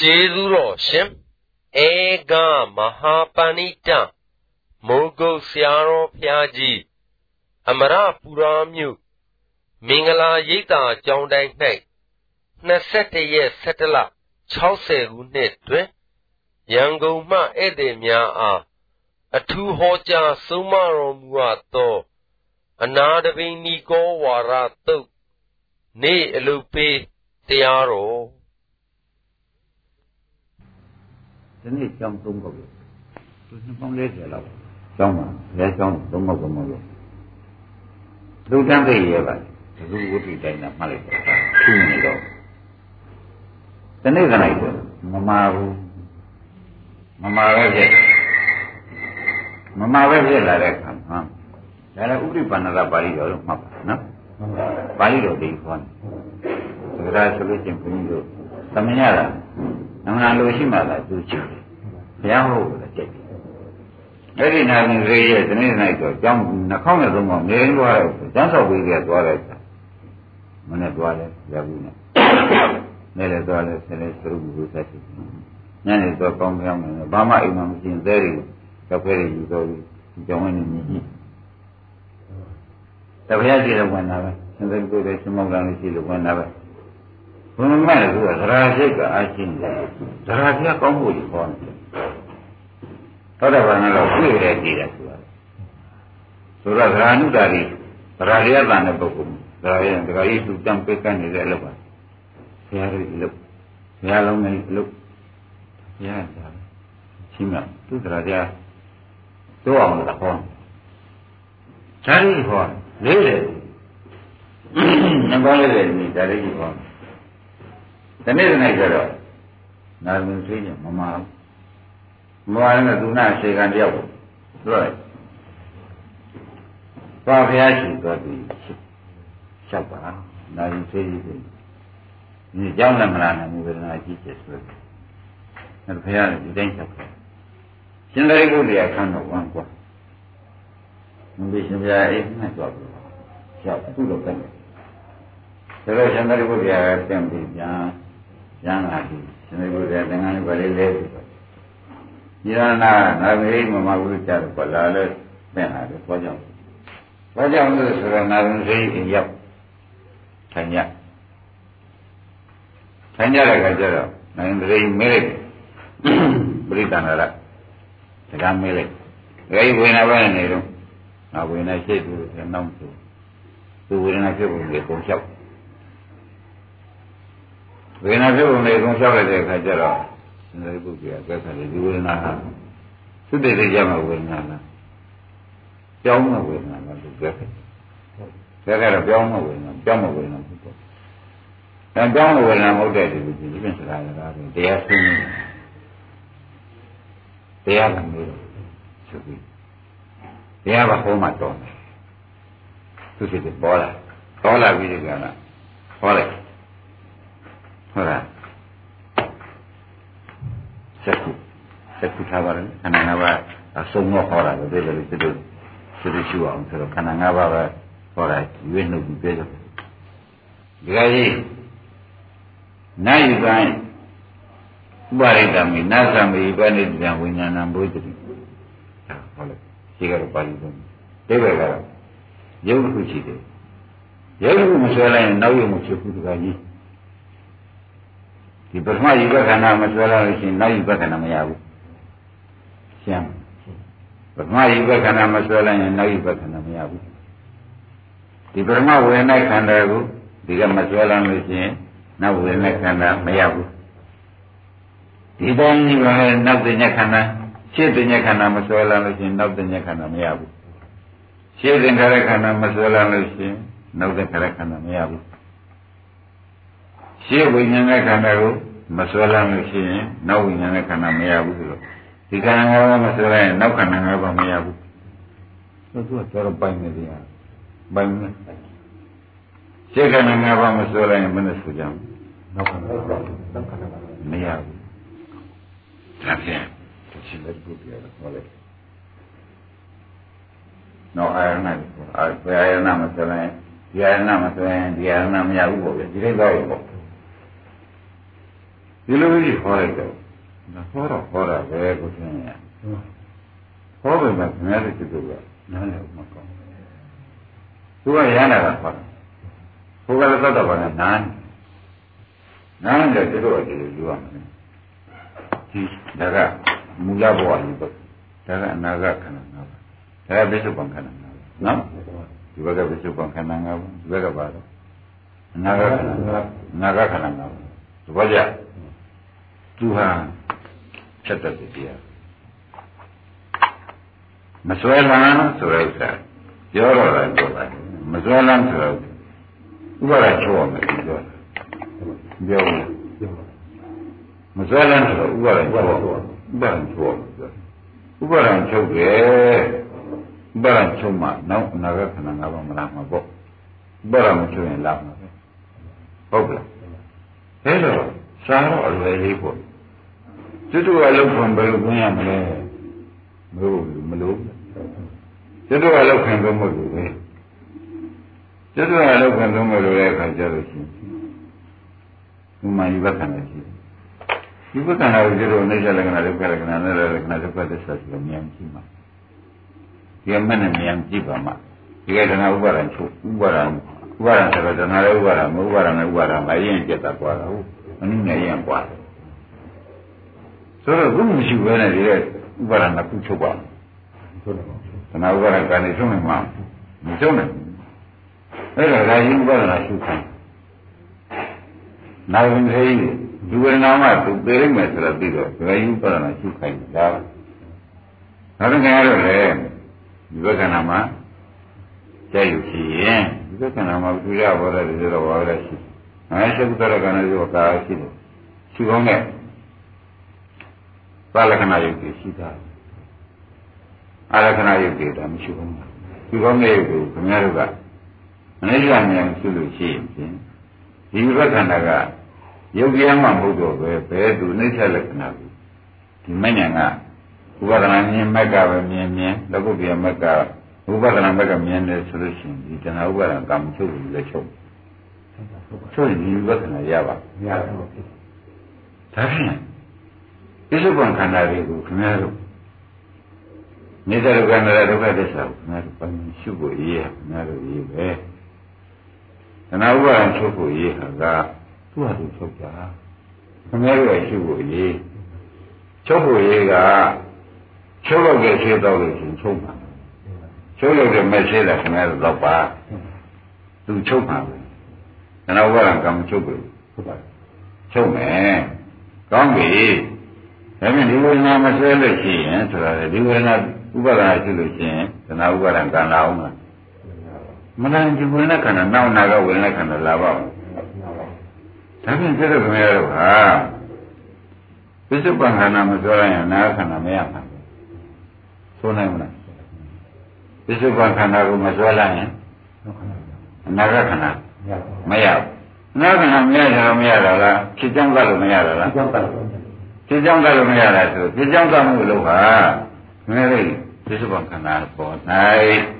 ကျေးဇူးတော်ရှင်ဧကမဟာပဏိတမိုးကုတ်ဆရာတော်ဖျားကြီးအမရပူရာမြို့မင်္ဂလာရိပ်သာကျောင်းတိုင်း၌21ရက်17လ60ခုနှစ်တွင်ရန်ကုန်မှဧည့်သည်များအားအထူးဟောကြားဆုံးမတော်မူအပ်သော အနာတပိဏီကောဝါရတုတ်နေ့အလုပေးတရားတော် ဒီနေ့ကျောင်းသုံးခေါက်လို့သူနှစ်ပေါင်း40လောက်ကျောင်းမှာဘယ်ကျောင်းသုံးခေါက်သုံးခေါက်လို့လူတန်းသိရပါဒီလိုဝိတုတိုင်းနဲ့မှတ်လိုက်တော့ထူးနေတော့ဒီနေ့ကနေ့ဆိုမမာဘူးမမာပဲဖြစ်မမာပဲဖြစ်လာတဲ့အခါမှာဒါလည်းဥပ္ပန္နတာပါဠိတော်လို့မှတ်ပါနော်ပါဠိတော်ဒီခေါ်တယ်ဒါဆိုလို့ချင်းဘုန်းကြီးတို့သမညတာ နမနာလိုရှိမှသာသူချစ်တယ်ဘုရားဟုတ်တယ်ကြိတ်တယ်အဲ့ဒီနာမည်လေးရဲ့ဒီနေ့၌တော့ကျောင်းနှာခေါင်းနဲ့သုံးပါနေရင်းသွားတယ်ကျန်းဆောက်ပေးကြသွားတယ်မနဲ့သွားတယ်ရဘူးနဲ့နေလည်းသွားတယ်ဆင်းလဲသရုပ်ဘုရားရှိညနေတော့ကောင်းကောင်းနေဘာမှအိမ်မှာမရှိရင်သဲတွေကဖဲတွေယူတော့ဒီကျောင်းဝင်နေမြည်ကြီးတပည့်ရည်လည်းဝင်လာပဲသင်္ကေတကိုယ်လည်းရှင်မောင်ကလည်းရှိလို့ဝင်လာပဲ ဘုံမဲ့ကသရာစိတ်ကအချင်းတယ်သရာပြကောင်းဖို့ကြီးခေါ်တယ်သောတာပန်ကတော့ပြည့်ရကြည့်တယ်ဆိုတာဆိုတော့သရာနုတာရီသရာရယတန်တဲ့ပုဂ္ဂိုလ်သရာရယသရာဤသူတံပိတ်ကနေတဲ့အလုပ်ပါဘုရားတို့အလုပ်ဘုရားလုံးနဲ့အလုပ်ဘုရားကြာရှင်းမသူသရာတရားတို့အောင်လားဟောဓာရီဟောလေးတယ်ငါကောင်းလေးတယ်ဒီဓာရီဟော တနေ့တနေ့ဆိုတော့နာမည်ဆွေးကြမမာဘူးမမာရင်သူနာအချိန်ခံတယောက်ဘူးဆိုတော့ဘာဖျားရှိသွားပြီလျှောက်ပါနာမည်ဆွေးကြည့်ဒီကြောင်းလည်းမလာနိုင်ဘူးဝေဒနာကြီးကျယ်ဆိုတော့ဒါဖျားလည်းဒီတိုင်းလျှောက်တယ်ရှင်သာရိပုတ္တရာခံတော့ဝမ်းကွာမင်းရှင်ပြအိမ်နဲ့သွားပြီလျှောက်သူ့လိုပဲဒါတော့ရှင်သာရိပုတ္တရာပြန်ပြီးပြန် ရမ်းလာပြီရှင်မေဘုရားသင်္ကန်းလေးပါလေးလဲပြီးတော့ညီရနာနာမေမမဝိကြတော့ပါလာလဲပြန်လာတယ်ဘာကြောင့်ဘာကြောင့်လဲဆိုတော့နာမစိတ်ရင်ရောက်ထိုင်ရထိုင်ရတဲ့အခါကျတော့နိုင်စိတ်မဲလိုက်ပရိသန္တရတကမဲလိုက်ဒါကြီးဝေနာပဲနေတော့ငါဝေနာရှိသူတဲ့နောက်သူသူဝေဒနာဖြစ်ပုံလေးပုံလျှောက် ဝေဒနာဖြစ်ပုံလေးအကုန်လျှောက်လိုက်တဲ့အခါကျတော့သင်္ကေတပုဂ္ဂိုလ်ကသက်ဆိုင်ဒီဝေဒနာဟာသုတေတိကြမှာဝေဒနာလားကြောင်းမှာဝေဒနာလားသူကဲတယ်ကဲကတော့ကြောင်းမှာဝေဒနာကြောင်းမှာဝေဒနာဖြစ်တယ်အဲကြောင်းမှာဝေဒနာမဟုတ်တဲ့ဒီလိုဒီပြင်စကားစကားတွေတရားဆွေးနွေးတရားကမျိုးဆိုပြီးတရားကဟောမှတော့သူစိတ်ပေါ်လာပေါ်လာပြီးဒီကနေ့ဟောလိုက် ဟုတ်လားစက္ခုစက္ခုထားပါလားခန္ဓာ၅ပါးအစုံတော့ဟောတာပဲဒီလိုဒီလိုဒီလိုရှိအောင်ဆိုတော့ခန္ဓာ၅ပါးပဲဟောတာရွေးနှုတ်ပြီးပြောတယ်ဒီကကြီးနာယုပိုင်းဥပါရိတမိနာသမေပဏိတံဝိညာဏံဘုဒ္ဓတိဟောလိုက်ရှိကတော့ပါဠိတော်ဒီဘက်ကတော့ရုပ်တစ်ခုရှိတယ်ရုပ်တစ်ခုမဆွဲလိုက်ရင်နောက်ရုပ်မဖြစ်ဘူးဒီကကြီး ဒီပထမယူဘခန္ဓာမဆွဲလာလို့ရှိရင်နောက်ယူဘခန္ဓာမရဘူးရှင်းပထမယူဘခန္ဓာမဆွဲလိုက်ရင်နောက်ယူဘခန္ဓာမရဘူးဒီပထမဝေဒနာခန္ဓာကိုဒီကမဆွဲလာလို့ရှိရင်နောက်ဝေဒနာခန္ဓာမရဘူးဒီတိုင်းဒီမှာနောက်တင်ညခန္ဓာရှင်းတင်ညခန္ဓာမဆွဲလာလို့ရှိရင်နောက်တင်ညခန္ဓာမရဘူးရှင်းတင်ခါရခန္ဓာမဆွဲလာလို့ရှိရင်နောက်တင်ခါရခန္ဓာမရဘူး ရှင်းဝိညာဉ်ရဲ့ခန္ဓာကိုမဆွဲလမ်းလို့ရှိရင်နောက်ဝိညာဉ်ရဲ့ခန္ဓာမရဘူးဆိုတော့ဒီခန္ဓာငါးပါးမဆွဲလိုက်ရင်နောက်ခန္ဓာငါးပါးမရဘူးသူကတော်တော်ပိုင်နေတယ်ပိုင်နေရှင်းခန္ဓာငါးပါးမဆွဲလိုက်ရင်မနဲ့ဆိုကြဘူးနောက်ခန္ဓာနောက်ခန္ဓာမရဘူးဒါဖြင့်ရှင်းတဲ့ဘုရားကဟောလိုက်နောက်အာရဏအာရဏမဆွဲလိုက်ရင်ဒီအာရဏမဆွဲရင်ဒီအာရဏမရဘူးပေါ့ဗျဒီလိုတော့ပေါ့ ဒီလိုကြီးဟောလိုက်တယ်ဟောတော့ဟောတာပဲကိုသိနေရဟောပေမဲ့ခင်ဗျားတို့ကျုပ်ကနားလည်မကောင်းသူကရဟန္တာကဟောတယ်ဘုရားလည်းသတ်တော်ပါနဲ့နားနားတယ်ကျုပ်ကကျုပ်ယူရမယ်ဒီဒါကမူလဘဝကြီးပဲဒါကအနာဂတ်ခန္ဓာငါးပါးဒါကပိစုပန်ခန္ဓာငါးပါးနော်ဒီဘက်ကပိစုပန်ခန္ဓာငါးပါးဒီဘက်ကပါတော့အနာဂတ်ခန္ဓာငါးပါးအနာဂတ်ခန္ဓာငါးပါးသဘောကျ သူဟာချက်တတ်တရားမစွဲလန်းဆိုတဲ့ဥစ္စာပြောတော့တယ်ပြောတာမစွဲလန်းဆိုတော့ဥပါဒချိုးအောင်ပြောတာပြောဘူးမစွဲလန်းဆိုတော့ဥပါဒချိုးအောင်ဥပါဒချိုးအောင်ပြောဥပါဒချုပ်တယ်ဥပါဒချုပ်မှနောက်အနာဂတ်ခန္ဓာငါးပါးမလားမှာပေါ့ဥပါဒမချုပ်ရင်လာမှာပဲဟုတ်ကဲ့အဲတော့ စားတော့အလွယ်လေးပေါ့ကျွတ်တို့ကလောက်ခံဘယ်လိုခွင့်ရမလဲမလို့မလို့ကျွတ်တို့ကလောက်ခံတော့မဟုတ်ဘူးပဲကျွတ်တို့ကလောက်ခံတော့မလို့တဲ့အခါကျတော့ရှင်ဒီမှာဒီဘက်ခံနေရှိဒီဘက်ခံတာကိုကျွတ်တို့နေကြလက္ခဏာဒုက္ခလက္ခဏာနဲ့လက္ခဏာဒုက္ခသစ္စာဆိုမြင်ကြည့်မှာဒီအမှန်နဲ့မြင်ကြည့်ပါမှာဒီကတဏှာဥပါဒံချုပ်ဥပါဒံဥပါဒံဆိုတော့တဏှာလည်းဥပါဒံမဥပါဒံလည်းဥပါဒံမရင်ကျက်တာကွာတော့ အနည်းငယ်ရင်ကွာတယ်ဆိုတော့ဘုမရှိဘဲနဲ့ဒီရဲ့ဥပါဒနာကုချုပ်ပါသနာဥပါဒကနေဆုံးနေမှာမဆုံးနိုင်အဲ့ဒါဒါကြီးဥပါဒနာရှုခိုင်းနာဝင်သေးဒီဝေဒနာမှသူသိရမယ်ဆိုတော့ပြီးတော့ဒါကြီးဥပါဒနာရှုခိုင်းဒါနောက်တစ်ခါရတော့လေဒီဘက်ကနာမှာကြိုက်လို့ရှိရင်ဒီဘက်ကနာမှာသူရဘောရတဲ့တော့ဘောရရှိ ငါရှိကုသရကနာရောကာရှိတယ်ရှုကောင်းတဲ့သာလက္ခဏာယုတ်ကြီးရှိတာအာလက္ခဏာယုတ်ကြီးဒါမရှိဘူးဒီကောင်းတဲ့ယုတ်ကိုခင်ဗျားတို့ကအနိစ္စဉာဏ်ရှိလို့ရှိရင်ဖြင့်ဒီဘက်ခန္ဓာကယုတ်တရားမှမဟုတ်တော့ပဲဘယ်သူနိစ္စလက္ခဏာကိုဒီမဉဏ်ကဥပဒနာမြင်မက်ကပဲမြင်မြင်လောကုတ္တရာမက်ကဥပဒနာမက်ကမြင်တယ်ဆိုလို့ရှိရင်ဒီတဏှာဥပါဒံကံချုပ်လို့လည်းချုပ် ချုပ်ရင်ဒီဝိပဿနာရပါမရဘူးဒါဖြင့်ပြစ္ဆုတ်ပံခန္ဓာတွေကိုခင်ဗျားတို့နေတဲ့ဒုက္ခနဲ့ဒုက္ခသစ္စာကိုခင်ဗျားတို့ပိုင်းရှုဖို့ရေးရခင်ဗျားတို့ရေးပဲတဏှာဥပါဒံချုပ်ဖို့ရေးဟာကသူ့ဟာသူချုပ်တာခင်ဗျားတို့ရှုဖို့ရေးချုပ်ဖို့ရေးကချုပ်လို့ကြည့်သေးတော့လို့ရှင်ချုပ်ပါချုပ်လို့တဲ့မဲ့သေးတယ်ခင်ဗျားတို့တော့ပါသူချုပ်ပါပဲ တဏှာဥပါဒံကံချုပ်ပြီဟုတ်ပါချုပ်မယ်ကောင်းပြီဒါဖြင့်ဒီဝေဒနာမဆွဲလို့ရှိရင်ဆိုတာလေဒီဝေဒနာဥပါဒနာရှိလို့ရှိရင်သနာဥပါဒံကံလာအောင်လားမနာဒီဝေဒနာခန္ဓာနောက်နာကဝေဒနာခန္ဓာလာပါ့ဒါဖြင့်ပြည့်စုံခင်ဗျားတို့ဟာပစ္စုပန်ခန္ဓာမဆွဲရရင်နာခန္ဓာမရမှာဆိုနိုင်မလားပစ္စုပန်ခန္ဓာကိုမဆွဲလိုက်ရင်အနာဂတ်ခန္ဓာ မရဘူးအနာဂတ်ခန္ဓာမရကြတော့မရတော့လားဖြစ်ကြောင်းကလို့မရတော့လားဖြစ်ကြောင်းကလို့ဖြစ်ကြောင်းကလို့မရတာဆိုဖြစ်ကြောင်းကမှုလို့ဟာမင်းတို့ပြစ္ဆုတ်ပံခန္ဓာပေါ်၌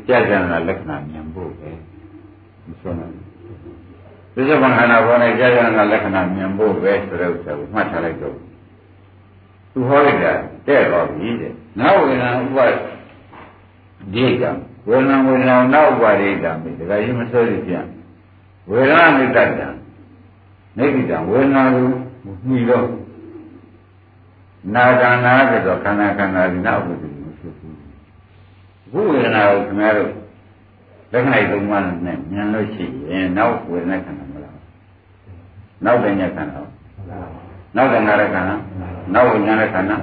ကြာကြနာလက္ခဏာမြင်ဖို့ပဲမဆိုနိုင်ပြစ္ဆုတ်ပံခန္ဓာပေါ်၌ကြာကြနာလက္ခဏာမြင်ဖို့ပဲဆိုတဲ့ဥစ္စာကိုမှတ်ထားလိုက်တော့သူဟောလိုက်တာတဲ့တော့ပြီတဲ့နောက်ဝေဒနာဥပါဒီကဝေဒနာဝေဒနာနောက်ဥပါဒိတာမိဒါကရင်မစိုးရပြန် ဝေဒနာနိတ္တတံနိဗ္ဗိတံဝေဒနာကိုမှီတော့နာကံနာကြတော့ခန္ဓာခန္ဓာဒီနောက်ဘူးမရှိဘူးဘုဝေဒနာကိုခင်ဗျားတို့လက္ခဏာသုံးပါးနဲ့ဉာဏ်လို့ရှိရင်နောက်ဝေဒနာခန္ဓာမလားနောက်တဲ့ဉာဏ်ခန္ဓာနောက်တဲ့နာရခန္ဓာနောက်ဝိညာဉ်ခန္ဓာ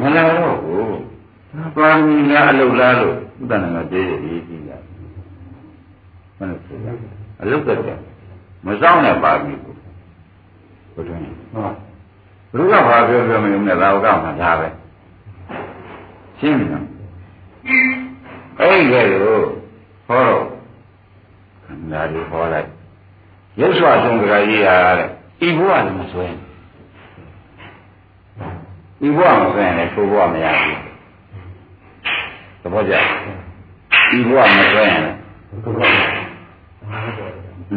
မလာတော့ဘူးပါမီလားအလုလားလို့ဥဒ္ဒနာကတည်းကရေးကြည့်ရမလို့ဆိုရ အလုတ်တဲ့မစောင်းနဲ့ပါပြီကိုဘုရားဟုတ်ဘုရားဘာပြောပြောမလို့နဲ့သာဝကမှာဒါပဲရှင်းပြီနော်အဲ့ဒီကဲလို့ဟောတော့ခန္ဓာတွေဟောလိုက်ရုပ်ဆွဆုံးကြကြီးရတဲ့ဤဘဝလည်းမစွဲဤဘဝမစွဲရင်လည်းသိုးဘဝမရဘူးသဘောကျဤဘဝမစွဲရင်လည်း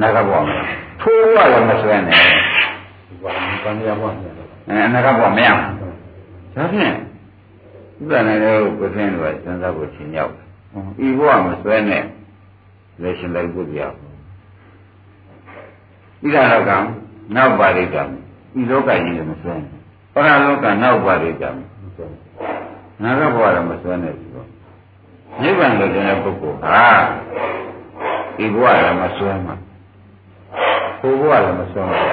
နာဂဘဝမရထိုးဘဝလည်းမစွဲနဲ့ပန်ရဘွားပြန်တော့အဲအနာကဘဝမရဘူးဒါဖြင့်ဥပဒနာတွေကိုကိုယ်သိလို့စဉ်းစားဖို့ရှင်ရောက်တယ်ဤဘဝမစွဲနဲ့လေရှင်လိုက်ဖို့ပြောဣဒလောကနောက်ပါရိကံဤလောကကြီးလည်းမစွဲနဲ့ပရလောကနောက်ပါရိကံနာဂဘဝလည်းမစွဲနဲ့ဆိုတော့နိဗ္ဗာန်လို့တဲ့ပုဂ္ဂိုလ်ဟာ ဤဘဝလည်းမစွဲမှာဘိုးဘဝလည်းမစွဲမှာရ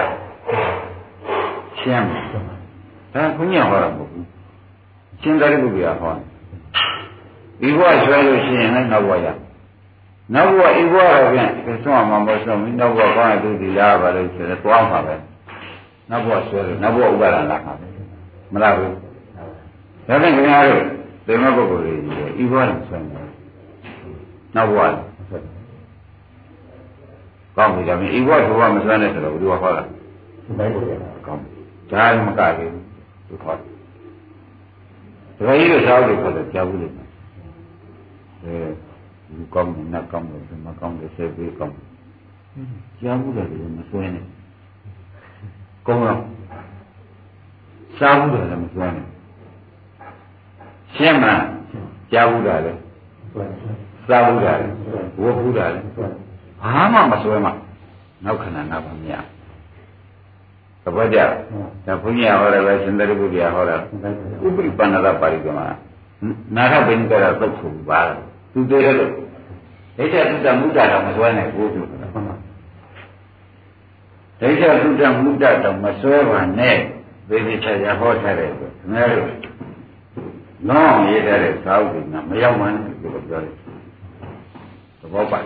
ရှင်းမှာဒါခွင့်ရဟောတာမဟုတ်ဘူးရှင်းတယ်ဘုရားဟောဒီဘဝဆွဲလို့ရှိရင်လည်းနောက်ဘဝရနောက်ဘဝဤဘဝတော့ဖြင့်သွမ်းမှာမဆုံးဘူးနောက်ဘဝကောင်းတဲ့သူဒီလားပါလို့ဆိုတော့သွားမှာပဲနောက်ဘဝဆွဲလို့နောက်ဘဝဥပါဒနာမှာပဲမလားဘူးဒါဖြင့်ခင်ဗျားတို့ဒီမပုဂ္ဂိုလ်တွေဤဘဝနဲ့ဆွဲနေနောက်ဘဝ ကောင်းပြီဒါဖြင့်ဤဘဝဘဝမဆွဲနဲ့ဆိုတော့ဘုရားဟောတာနိုင်လို့ရတာကောင်းဒါမကဘူးသူခေါ်တယ်ဒါကြီးတို့စားလို့ခေါ်တယ်ကြားဘူးလို့အဲဒီကောင်းတယ်နတ်ကောင်းတယ်ဒီမကောင်းတယ်ဆေးပေးကောင်းတယ်ကြားဘူးတယ်မစွဲနဲ့ကောင်းတော့စားဘူးတယ်လည်းမစွဲနဲ့ရှင်းမကြားဘူးတယ်လည်းဆွဲဆွဲစားဘူးတယ်လည်းဝတ်ဘူးတယ်လည်း ဘာမှမစွဲမှနောက်ခဏနောက်ပါမရသဘောကျဒါဘုန်းကြီးဟောတယ်ပဲရှင်သာရိပုတ္တရာဟောတာနိုင်လို့ဥပရိပန္နရပါရိကမနာရဘိနိကရသုတ်ဆိုပါသူသေးတယ်လို့ဒိဋ္ဌသုတ္တမုဒ္ဒတော့မစွဲနိုင်ဘူးသူဟုတ်ပါဒိဋ္ဌသုတ္တမုဒ္ဒတော့မစွဲပါနဲ့သေသေးချာချာဟောထားတယ်ဆိုခင်ဗျားတို့နောင်ရေးတဲ့သာဝတိကမရောက်မှန်းဒီလိုပြောတယ်သဘောပါ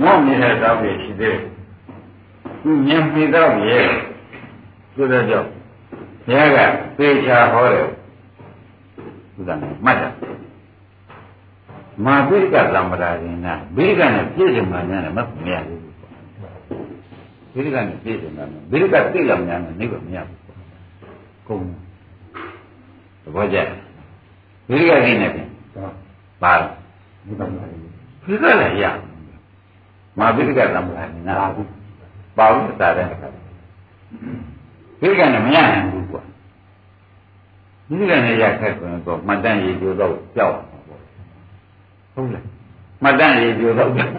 နောင်ရေးတဲ့သာဝတိရှိသေးတယ်သူဉာဏ်မိတော့ရဲ့ဆိုတော့ကြောင့်ဘုရားကသေချာဟောတယ်သူကမှတ်တယ်မာပိကသံပရာရင်နာဘိကနဲ့ပြည့်စုံမှညာနဲ့မမရဘူးဘိကနဲ့ပြည့်စုံတာဘိကသိလောက်ညာနဲ့နေကမရဘူးကုန်သဘောကျဘိကသိနေတယ်ဒါပါဒီပါမယ်ဘိကလည်းရ မာပိကသံပရာရင်နာပါဘူးတာတဲ့ဘိကနဲ့မရနိုင်ဘူးကွာဘိကနဲ့ရခက်ကွန်းတော့မှတ်တမ်းရည်ကြိုးတော့ကြောက်ဟုတ်လားမှတ်တမ်းရည်ကြိုးတော့ကြောက်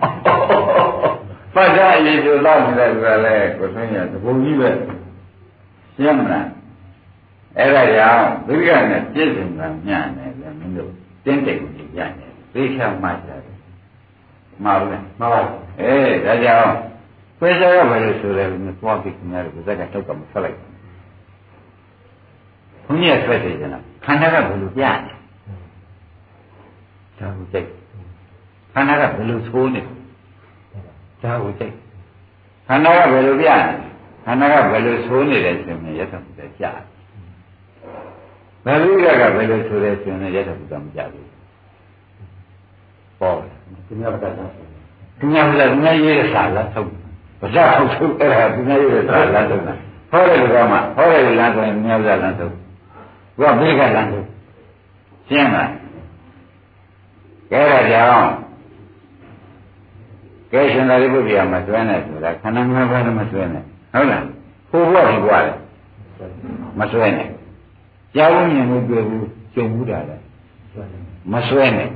မှတ်တမ်းရည်ကြိုးတော့တယ်ဆိုတာလေကိုသိရသဘုံကြီးပဲရှင်းမလားအဲ့ဒါကြောင့်ဘိကနဲ့ပြည့်စုံတာညံ့တယ်လေမင်းတို့တင်းတိတ်ကိုညံ့တယ်သိချမှတ်ကြတယ် မှားဘူးလားမှားပါအေးဒါကြောင့်ခွဲစားရမယ်လို့ဆိုတယ်မြတ်သွားပြီးခင်ဗျားတို့ဇက်ကတောက်ကမဆက်လိုက်ဘူးဘုန်းကြီးကဆွဲတယ်ကျန်ခန္ဓာကဘယ်လိုပြလဲဒါကိုကြိတ်ခန္ဓာကဘယ်လိုသိုးနေဒါကိုကြိတ်ခန္ဓာကဘယ်လိုပြလဲခန္ဓာကဘယ်လိုသိုးနေတယ်ဆိုရင်ရသမှုပဲပြတယ်ဘယ်လိုကကဘယ်လိုဆိုတယ်ဆိုရင်ရသမှုကမပြဘူး ပေါ့ဒီများပတ်တာသူများကလည်းသူများရေးတဲ့စာလားထုတ်ဘာသာထုတ်ထုတ်အဲ့ဒါသူများရေးတဲ့စာလားထုတ်တာဟောတဲ့လူကမှဟောတဲ့လူလားဆိုရင်သူများကလည်းထုတ်ဘုရားဘေးကလည်းထုတ်ရှင်းလားကဲဒါကြောင့်ကဲရှင်သာရိပုတ္တရာမဆွဲနဲ့ဆိုတာခန္ဓာ၅ပါးလည်းမဆွဲနဲ့ဟုတ်လားဟိုဘဝဒီဘဝလည်းမဆွဲနဲ့ကြောင်းမြင်လို့တွေ့ဘူးကြုံဘူးတာလည်းဆွဲတယ်မဆွဲနဲ့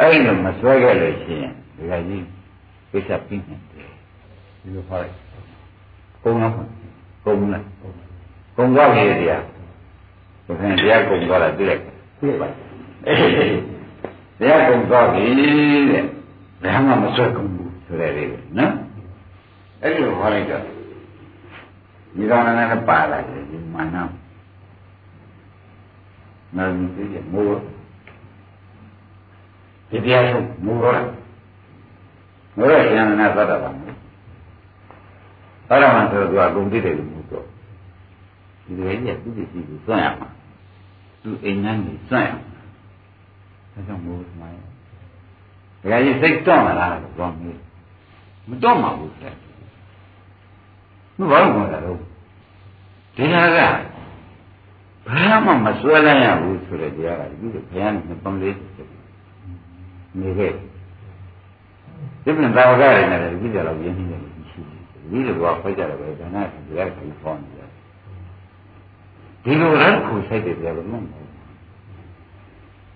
အဲ့လိုမဆွဲခဲ့လို့ရှိရင်ဒီကကြီးကိစ္စပြီးနေတယ်ဒီလိုဖားလိုက်ကုန်းတော့ကုန်းလားကုန်းသွားပြီတရားဘုရင်တရားကုန်းသွားတာသိလိုက်ပြည့်ပါတရားကုန်းသွားပြီတဲ့ဘာမှမဆွဲကုန်ဘူးဆိုတဲ့လေးပဲနော်အဲ့ဒီလိုဟောလိုက်တော့ဒီကောင်လည်းပါလာတယ်ဒီမာနနော်ဒီကမိုး ဒီတရားဆုံးမိုးရောမိုးရကျန်နာသတ္တပါမိုးသတ္တမဆိုတော့သူအကုန်သိတယ်လို့မို့တော့ဒီလိုကြီးကသူ့ပစ္စည်းကိုစွန့်ရမှာသူအိမ်ငန်းကိုစွန့်ရမှာဒါကြောင့်မိုးမှန်ဒကာကြီးစိတ်တော့မလားလို့ပြောမေးမတော့မှာဘူးတဲ့ဘယ်ဘာလို့ခေါ်တာတော့ဒီဟာကဘာမှမစွဲလိုက်ရဘူးဆိုတဲ့တရားကဒီလိုဘုရားနဲ့ပုံလေး နေခဲ့ဒီပြန်သာဝကရနေတယ်ဒီကြတော့ရင်းနှီးတယ်ရှိတယ်ဒီလိုကဖွဲ့ကြတယ်ပဲဒါနဒီကခီးဖောင်းနေတယ်ဒီလိုရခုဆိုင်တယ်ပြောလို့မဟုတ်ဘူး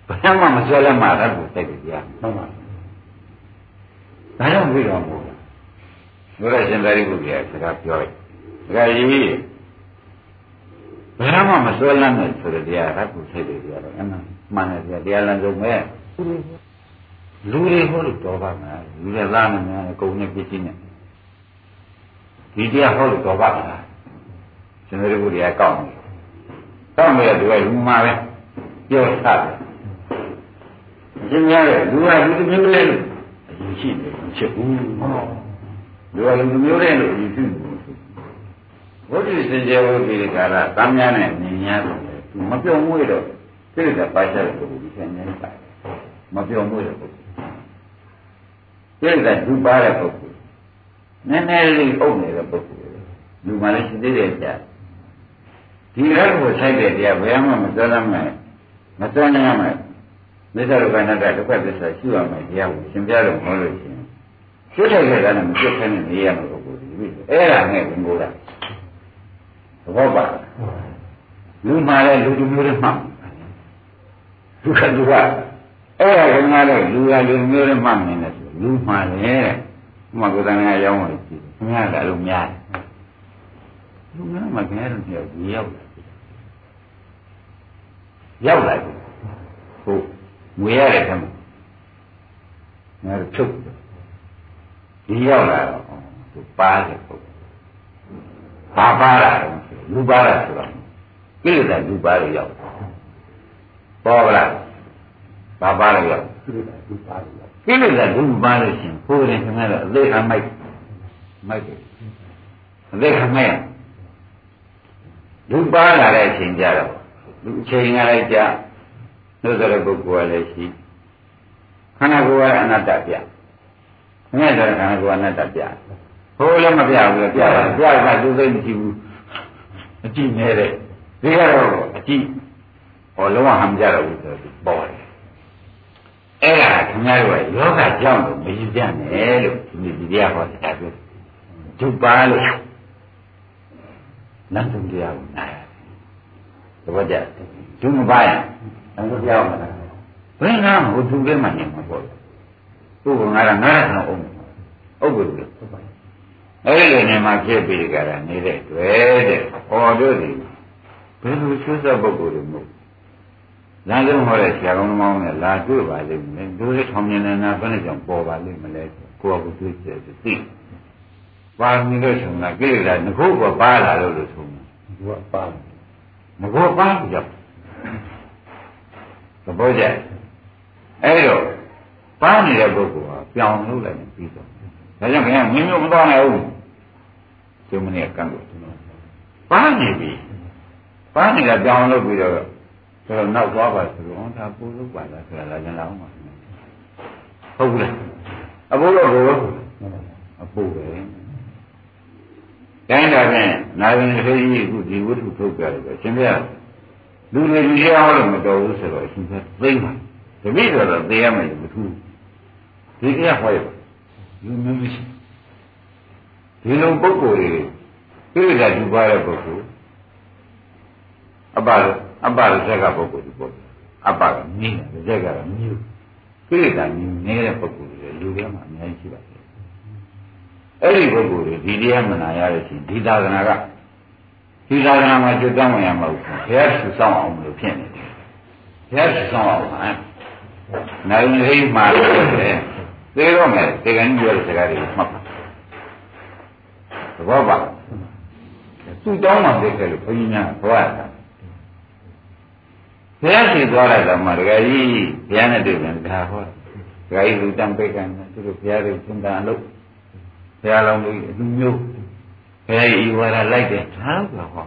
ဘာမှမစွဲလဲမှာရခုဆိုင်တယ်ကြာဟုတ်ပါဒါကြောင့်ပြီးတော့မို့ဘုရားရှင်သာရိပုတ္တရာစကားပြောလိုက်စကားကြီးဘယ်မှမစွဲလမ်းနဲ့ဆိုတဲ့တရားရခုဆိုင်တယ်ကြာတော့အမှန်မှန်တယ်တရားလမ်းဆုံးပဲ လူတွေဟောလို့တော်ပါမလားလူတွေလားမများကုံနဲ့ပြည့်ချင်းနဲ့ဒီတရားဟောလို့တော်ပါမလားရှင်သာရိပုတ္တရာကောက်နေကောက်နေတယ်ဒီကလူမှာပဲပြောထားတယ်ရှင်းရတယ်လူကလူတစ်မျိုးလေးလို့အရင်ရှိတယ်ချက်ဘူးလူကလူတစ်မျိုးလေးလို့အရင်ရှိတယ်ဘုဒ္ဓစင်ကြဝိဒီကာလတမ်းများနဲ့မြင်ရတယ်သူမပြောင်းမွေးတော့စိတ်ကပါချတဲ့ပုဂ္ဂိုလ်ကြီးဆင်းနေတယ်မပြောင်းမွေးတဲ့ ပုဂ္ဂိုလ်စိတ်ကဒုပါတဲ့ပုဂ္ဂိုလ်နည်းနည်းလေးအုပ်နေတဲ့ပုဂ္ဂိုလ်လူမှလည်းရှိသေးတယ်ကြာဒီရက်ကိုဆိုင်တဲ့တရားဘယ်မှမစွဲမ်းမယ်မစွဲနိုင်ရမယ်မေတ္တာရကနာတဒုက္ခသစ္စာရှိရမယ်တရားကိုရှင်းပြတော့မဟုတ်လို့ရှိရင်ကျွတ်ထိုက်တဲ့ကလည်းမကျွတ်ခဲနဲ့နေရမှာပုဂ္ဂိုလ်ဒီအဲ့ဒါနဲ့ဝင်ကိုတာသဘောပါလူမှလည်းလူတူမျိုးတွေမှလူကလူကအဲ့ဒါကငါလည်းလူကလူမျိုးတွေမှနေတယ်ဆို လူမှလည်းမှကိုယ်တိုင်ကရောင်းလို့ရှိတယ်ခင်ဗျားလည်းအလုံးများတယ်လူများမှခင်ဗျားတို့ပြောရောက်လာရောက်လာပြီဟုတ်ငွေရတဲ့ခါမှာငါတို့ထုတ်ဒီရောက်လာတော့သူပါတယ်ဟုတ်ဘာပါလာတော့လူပါလာဆိုတော့ကိလေသာလူပါလို့ရောက်ပေါ်လာဘာပါလို့ရောက်ကိလေသာလူပါလို့ရောက် ကိလေသာလူပါလို့ရှင်ကိုယ်ရင်ခင်ဗျားတို့အသေးခံမိုက်မိုက်တယ်အသေးခံမိုက်လူပါလာတဲ့အချိန်ကြတော့လူအချိန်ကလည်းကြာလို့ဆိုတဲ့ပုဂ္ဂိုလ်ကလည်းရှိခန္ဓာကိုယ်ကအနတ္တပြ။ငဲ့တဲ့ခန္ဓာကိုယ်ကအနတ္တပြ။ဟိုလည်းမပြဘူးလေပြတာပြတာသူသိမရှိဘူး။အကြည့်နေတဲ့ဒီကတော့အကြည့်ဟောလုံးဝဟမ်ကြတော့ဘူးဆိုတော့ပေါ်တယ်။ အဲ့ဒါခင်ဗျားတို့ကယောဂကြောင့်လို့မယူကြနဲ့လို့ဒီဒီတရားဟောတာပြော။ဒုပါလို့နတ်သူတရားကိုနားရတယ်။သဘောကျဒုမပါရင်အမှုပြောင်းမှာဘယ်နာဟိုသူကမှနေမှာပေါ့သူကငါကငါကတော့အုံးအုပ်ဘူးလေအဲ့ဒီနေမှာဖြစ်ပြီးကြတာနေတဲ့တွေ့တဲ့ဟောတို့ဒီဘယ်လိုဆွဆက်ပုဂ္ဂိုလ်တွေမို့ လမ်းဆုံးဟောတဲ့ဆရာကောင်းသမောင်းနဲ့လာတွေ့ပါလိမ့်မယ်ဒုရထောင်မြင်နေတာဘယ်နဲ့ကြောင့်ပေါ်ပါလိမ့်မလဲကိုယ့်အကူတွေ့ချက်သိပါမီလို့ဆိုတာကိလေသာငခုကပါလာလို့လို့ဆိုမှာငခုကပါငခုပါကြောက်သဘောကျအဲ့တော့ပါနေတဲ့ပုဂ္ဂိုလ်ဟာပြောင်းလို့လည်းပြီးတော့ဒါကြောင့်ခင်ဗျာမင်းမျိုးမသွားနိုင်ဘူးဒီမနေ့ကံလို့ပါနေပြီပါနေတာပြောင်းလို့ပြီးတော့ ဆိုတော့နောက်သွားပါဆိုတော့ဒါပို့လို့ပါလားဆိုတာလည်းလည်းအောင်ပါဟုတ်ဘူးလားအဘိုးတော့ကိုအပို့ပဲတိုင်းတာဖြင့်နာရင်ခေကြီးအခုဒီဝိထုထုတ်ကြတယ်ရှင်ဗျာလူတွေဒီတရားဟောလို့မတော်ဘူးဆိုတော့ရှင်ကသိမ့်ပါတပိတော့တော့သိရမယ်မထူးဒီတရားဟောရလူမျိုးမရှိဒီလိုပုဂ္ဂိုလ်တွေပြိဿဒုပါတဲ့ပုဂ္ဂိုလ်အပ္ပ အပ္ပရဇက်ကပုဂ္ဂိုလ်ဒီပုဂ္ဂိုလ်အပ္ပကမြင်းတယ်ဇက်ကမြူပြိဿမြူနေတဲ့ပုဂ္ဂိုလ်တွေလူတွေမှာအများကြီးရှိပါတယ်အဲ့ဒီပုဂ္ဂိုလ်တွေဒီတရားမနာရတဲ့ချင်းဒီသာသနာကဒီသာသနာမှာကျွတ်တောင်းဝင်ရမှာဘူးဘုရားဆူဆောင်အောင်လို့ဖြစ်နေတယ်ဘုရားဆူဆောင်အောင်ဟမ်နိုင်ရိပ်မှာလို့တယ်သေတော့မယ်ဒီကနေ့ပြောတဲ့စကားတွေမှတ်ပါသဘောပါသူ့တောင်းမှသိခဲ့လို့ဘုန်းကြီးများဘဝတာ ဘုရားရှိသွားလိုက်တော့မှဒကာကြီးဘုရားနဲ့တွေ့ပြန်ဒါဟောဒကာကြီးလူတန်ပိတ်ကန်သူတို့ဘုရားတွေသင်္ကန်းလို့ဘုရားလုံးကြီးအလူမျိုးဘုရားကြီးဝါရလိုက်တယ်ဒါဆိုဟော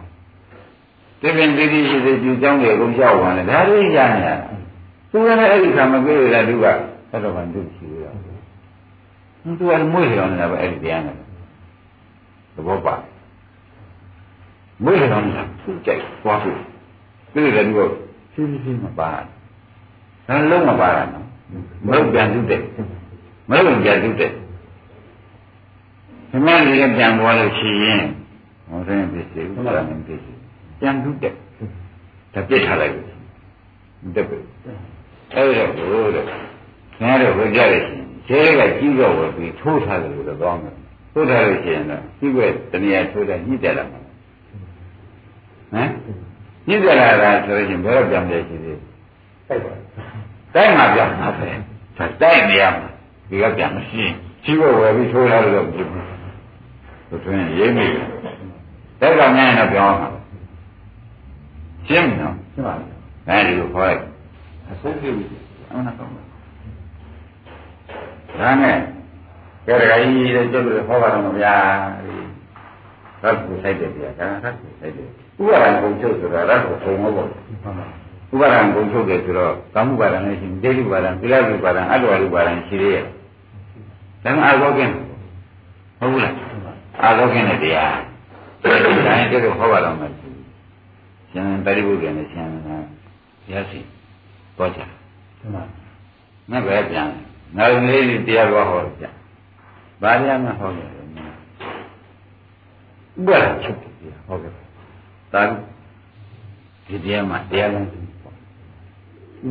တိပင်တိတိရှိတဲ့ကျူကျောင်းတွေအကုန်ရောက်သွားတယ်ဒါတွေရနေတာသူကလည်းအဲ့ဒီခါမကြည့်ရတဲ့သူကအဲ့တော့မှသူရှိရတာသူကမွေးလျောင်းနေတာပဲအဲ့ဒီတရားနဲ့သဘောပါမွေးလျောင်းနေတာသူကြိုက်သွားပြီသူလည်းသူက ဖြည်းဖြည်းမပါဒါလုံးမပါတာနော်မဟုတ်ပြန်သူတဲ့မဟုတ်ပြန်သူတဲ့ခင်ဗျားတွေကပြန်သွားလို့ရှိရင်ဟောတဲ့ပစ္စည်းဥပါဒနဲ့ပစ္စည်းပြန်ထုတဲ့ဒါပြစ်ထားလိုက်လို့တက်ပြီအဲ့ဒါကိုတဲ့ခင်ဗျားတို့ဝကြရရှင်ကျဲကကြီးတော့ဝယ်ပြီးထိုးထားတယ်လို့တော့ကောင်းတယ်ထိုးထားလို့ရှိရင်တော့ကြီးွယ်တဏှာထိုးတဲ့ညှိတယ်လားဟမ် ညှိတယ်လားဆိုရင်ဘယ်တော့ပြန်ပြရှိသေးတိုက်ပါတိုက်မှာပြန်မှာပဲတိုက်နေရမှာဒီကပြန်မရှိကြီးွယ်ဝယ်ပြီးထိုးထားလို့တော့သူတွင်ရေးမိတယ်တဲ့ကောင်များရင်တော့ပြောင်းမှာရှင်းနော်ရှင်းပါပြီအဲဒီလိုခေါ်လိုက်အဆုံးပြုအောင်နာကောင်းပါဒါနဲ့ကြရကြီးတဲ့ကျုပ်တို့ဟောပါတော့မဗျာ သတ်ကိုဆိုင်တယ်ဗျာဒါသတ်ကိုဆိုင်တယ်ဥပါဒံကုန်ချုပ်ဆိုတာရတ်ကိုပုံမဟုတ်ဘူးဥပါဒံကုန်ချုပ်တယ်ဆိုတော့ကာမှုပါဒံလည်းရှိတယ်ဒိဋ္ဌိပါဒံသီလဝိပါဒံအတ္တဝိပါဒံရှိသေးရဲ့ဒါမှအာသောကင်းဟုတ်ဘူးလားအာသောကင်းတဲ့တရားဒါရင်ကျုပ်တို့ဟောပါတော့မယ်ရှင်တရိပုတ္တနဲ့ရှင်ရရှိတော့ကြမှန်ပါငါပဲပြန်ငါလေးတရားတော်ဟောကြဘာတရားမှဟောတယ် ဥပဒေချုပ်တယ်ဟောတယ်တာဒီတရားမှာတရားလမ်းဥ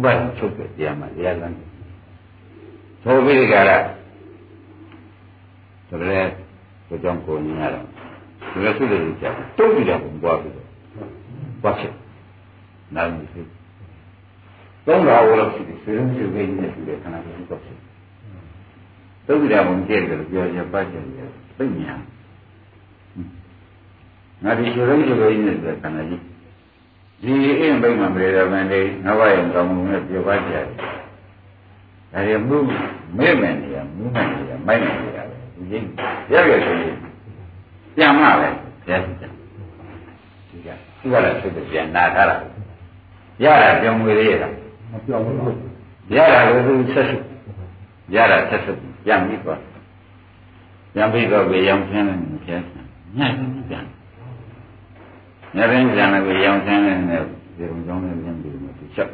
ပဒေချုပ်တယ်တရားမှာတရားလမ်းသောပိရိကာရဆိုရဲဒီကြောင့်ကိုညင်ရတော့ဒီလိုဆိုလို့ကြာတုံးပြီးတော့ဘုံပွားပြီးတော့ပွားဖြစ်နားမသိသုံးတော်ဝလို့ရှိတယ်ဆွေးနွေးဆွေးနွေးနေတယ်ခဏလေးတော့ဖြစ်သုဒ္ဓရာဘုံကျဲတယ်ပြောရပတ်ကျင်တယ်သိညာ ငါဒီဆွေးနွေးဆွေးနွေးနေတဲ့ခဏကြီးဒီအိမ်ဘိမှမရတဲ့ဗန်လေးငါးပါးရင်ကောင်းမှုနဲ့ပြောပါကြတယ်ဒါရမှုမဲမယ်နေရမှုမယ်နေရမိုက်မယ်နေရပဲဒီကြီးရောက်ရဆိုရင်ပြန်မှပဲဘုရားရှိတယ်ဒီကသူကလည်းသိတဲ့ပြန်နာထားတာရတာကြောင်ငွေလေးရတာမပြောဘူးရတာကိုသူဆက်စုရတာဆက်စုပြန်ပြီးသွားပြန်ပြီးတော့ပဲရောင်ဆင်းနေတယ်ပြန်ညှိပြန် ညရင်ပြန်လည်းရောင်ဆင်းနေတယ်ဒီလိုကြောင်းနဲ့ပြန်ပြီးတော့သူချက်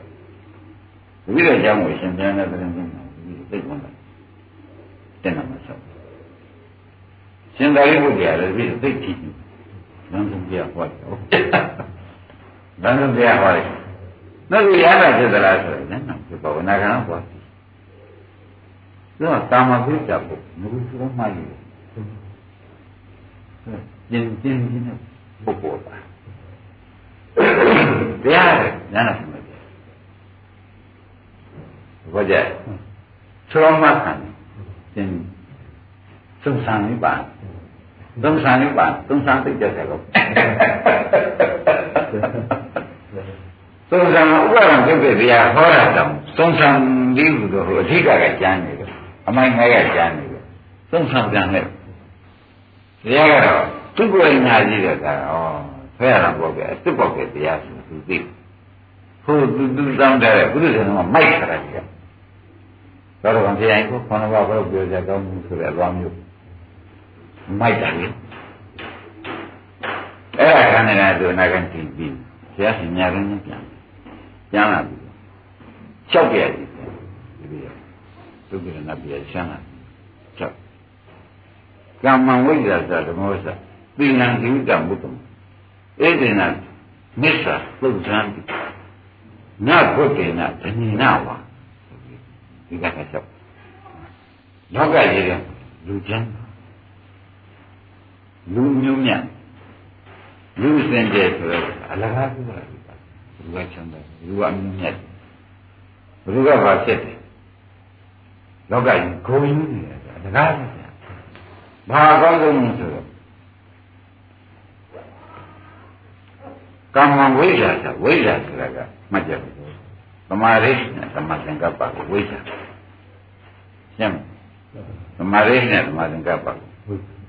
တပည့်တော်ကြောင်းကိုရှင်ပြန်တဲ့တဲ့ပြန်ပြီးသိကုန်တယ်တဲ့နာမှာချက်ရှင်သာရိပုတ္တရာလည်းပြီးသိကြည့်လမ်းဆုံးပြဟောတယ်လမ်းဆုံးပြဟောတယ်နောက်ရဟနာဖြစ်သလားဆိုရင်လည်းနောက်ဖြစ်ပါဝနာကံဟောတယ်သူကကာမပိစ္ဆာပုမဟုတ်ဘူးမှယူတယ်ကျင်ကျင်ချင်းပုဂ္ဂိုလ်ပါ တရားရဟနာဖြစ်မယ်ဘောကြသောမခံကျင်သုံးဆံနိဗ္ဗာန်သုံးဆံနိဗ္ဗာန်သုံးဆံသိကြတယ်လို့သုံးဆံဥပါဒံပြုတ်တဲ့တရားဟောတာတောင်သုံးဆံလေးဟုတော့အဓိကကကျမ်းနေတယ်အမိုင်းငါးရကျမ်းနေတယ်သုံးဆံပြန်နဲ့တရားကတော့သူ့ကိုယ်ညာကြည့်တဲ့ကဩ ဆွဲရတာပေါ့ဗျာအစ်စ်ပေါ့ဗျာတရားဆိုသူသိဟိုသူသူတောင်းတဲ့ဘုရားရှင်ကမိုက်ခရကြီးတော့တော့ဘုရားကြီးကိုခေါင်းတော်ဘာလို့ပြောကြကောင်းမှုဆိုတဲ့အသွားမျိုးမိုက်တယ်လေအဲ့ဒါခန္ဓာကသူနာကန်ကြည့်ပြီးဆရာရှင်ညာကင်းပြန်ပြန်လာပြီလျှောက်ပြရည်ဒီလိုဒုက္ခနာပြရှမ်းလာလျှောက်ကမ္မဝိဇ္ဇာသဓမ္မောသသီလံဒီဝိတမုတ္တမ ဧဒေနမစ္ဆာသုဇံတိနဘုဒ္ဓေနဓနိနဝါဒီကနေ့လျှောက်လောကကြီးကလူချမ်းလူမျိုးမြတ်လူစင်ကြယ်ဆိုတော့အလကားပြုတာလူကချမ်းသာလူကအမျိုးမြတ်လူကဘာဖြစ်တယ်လောကကြီးဂုံယူနေတယ်အလကားဖြစ်တယ်ဘာအကောင်းဆုံးဆိုတော့ ကမ္မဝိဇ္ဇာဆိုဝိဇ္ဇာဆိုတာကမှတ်ကြပါဦးသမာဓိနဲ့သမာသင်္ကပ္ပကိုဝိဇ္ဇာရှင်းမသမာဓိနဲ့သမာသင်္ကပ္ပ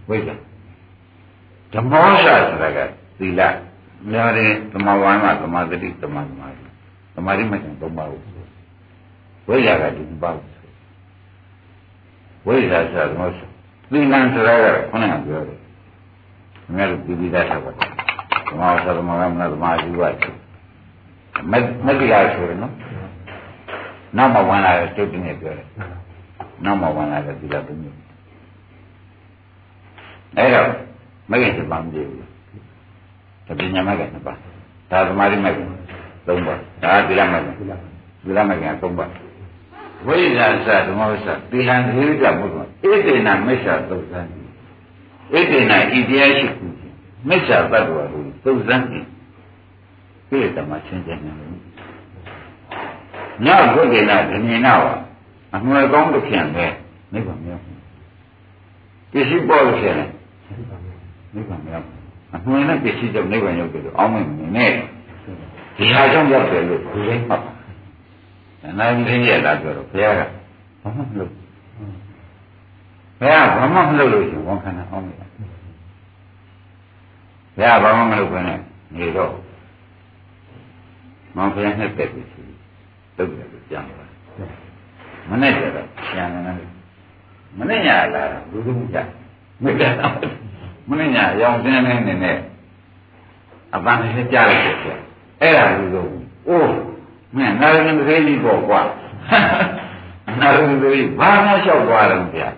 ဝိဇ္ဇာဓမ္မောစဆိုတာကသီလများတယ်သမာဝါမသမာသတိသမာသမာဓိသမာဓိမှကျန်သုံးပါးကိုဝိဇ္ဇာကဒီပါးဝိဇ္ဇာဆိုတာသမောစသီလဆိုတာကခုနကပြောတယ်ခင်ဗျားတို့ပြည်ပြီးသားထားပါ သမာဝါသမာဝါမသမာဓိဝါမမတိကဆိုရနော်နောက်မှဝင်လာတဲ့တုတ်တင်နေပြောတယ်နောက်မှဝင်လာတဲ့သီလသုံးမျိုးအဲ့တော့မဂ္ဂင်7ပါးမပြည့်ဘူးတပညာမဂ္ဂင်7ပါးဒါသမာဓိမဂ္ဂင်3ပါးဒါသီလမဂ္ဂင်ဒီလားသီလမဂ္ဂင်3ပါးဝိဇ္ဇာစဓမ္မဝိဇ္ဇာသီလံသေရဘုရားဣတိနာမိစ္ဆာသုဇံဣတိနာဣတရားရှိခုမိစ္ဆာတ attva ကို သုဇံဣကိလေသာမချင်းချင်းနေတယ်ညဘုဒ္ဓနာဓမြင်နာဝအမှန်ကောင်းလို့ဖြစ်တယ်နိဗ္ဗာန်မြောက်ပစ္စည်းပေါ်လို့ဖြစ်တယ်နိဗ္ဗာန်မြောက်အမှန်နဲ့ပစ္စည်းကြောင့်နိဗ္ဗာန်ရောက်တယ်လို့အောင်းမမြင်နဲ့ဒီဟာကြောင့်ရောက်တယ်လို့ဒီလိုမှတ်ပါအနာဂတ်ရလာပြောတော့ဘုရားကဘာမှမလုပ်ဘုရားဘာမှမလုပ်လို့ရှင်ဝန်ခံတာအောင်းမိတာဘု ရားဘာမှမလုပ်ဘဲနဲ့နေတော့မောင်ဖျားနဲ့တက်ပြီးရှိတုတ်တယ်လို့ပြန်သွားမနဲ့ကြတော့ပြန်နေတယ်မနဲ့ညာလာလူလူကြမကြတော့မနဲ့ညာရောင်စင်းနေနေနဲ့အပန်းနဲ့ကြားလိုက်တယ်အဲ့ဒါလူလူအိုးမင်းနာရင်းသေးကြီးပေါ့ကွာနာရင်းသေးဘာမှလျှောက်သွားတယ်ဗျာ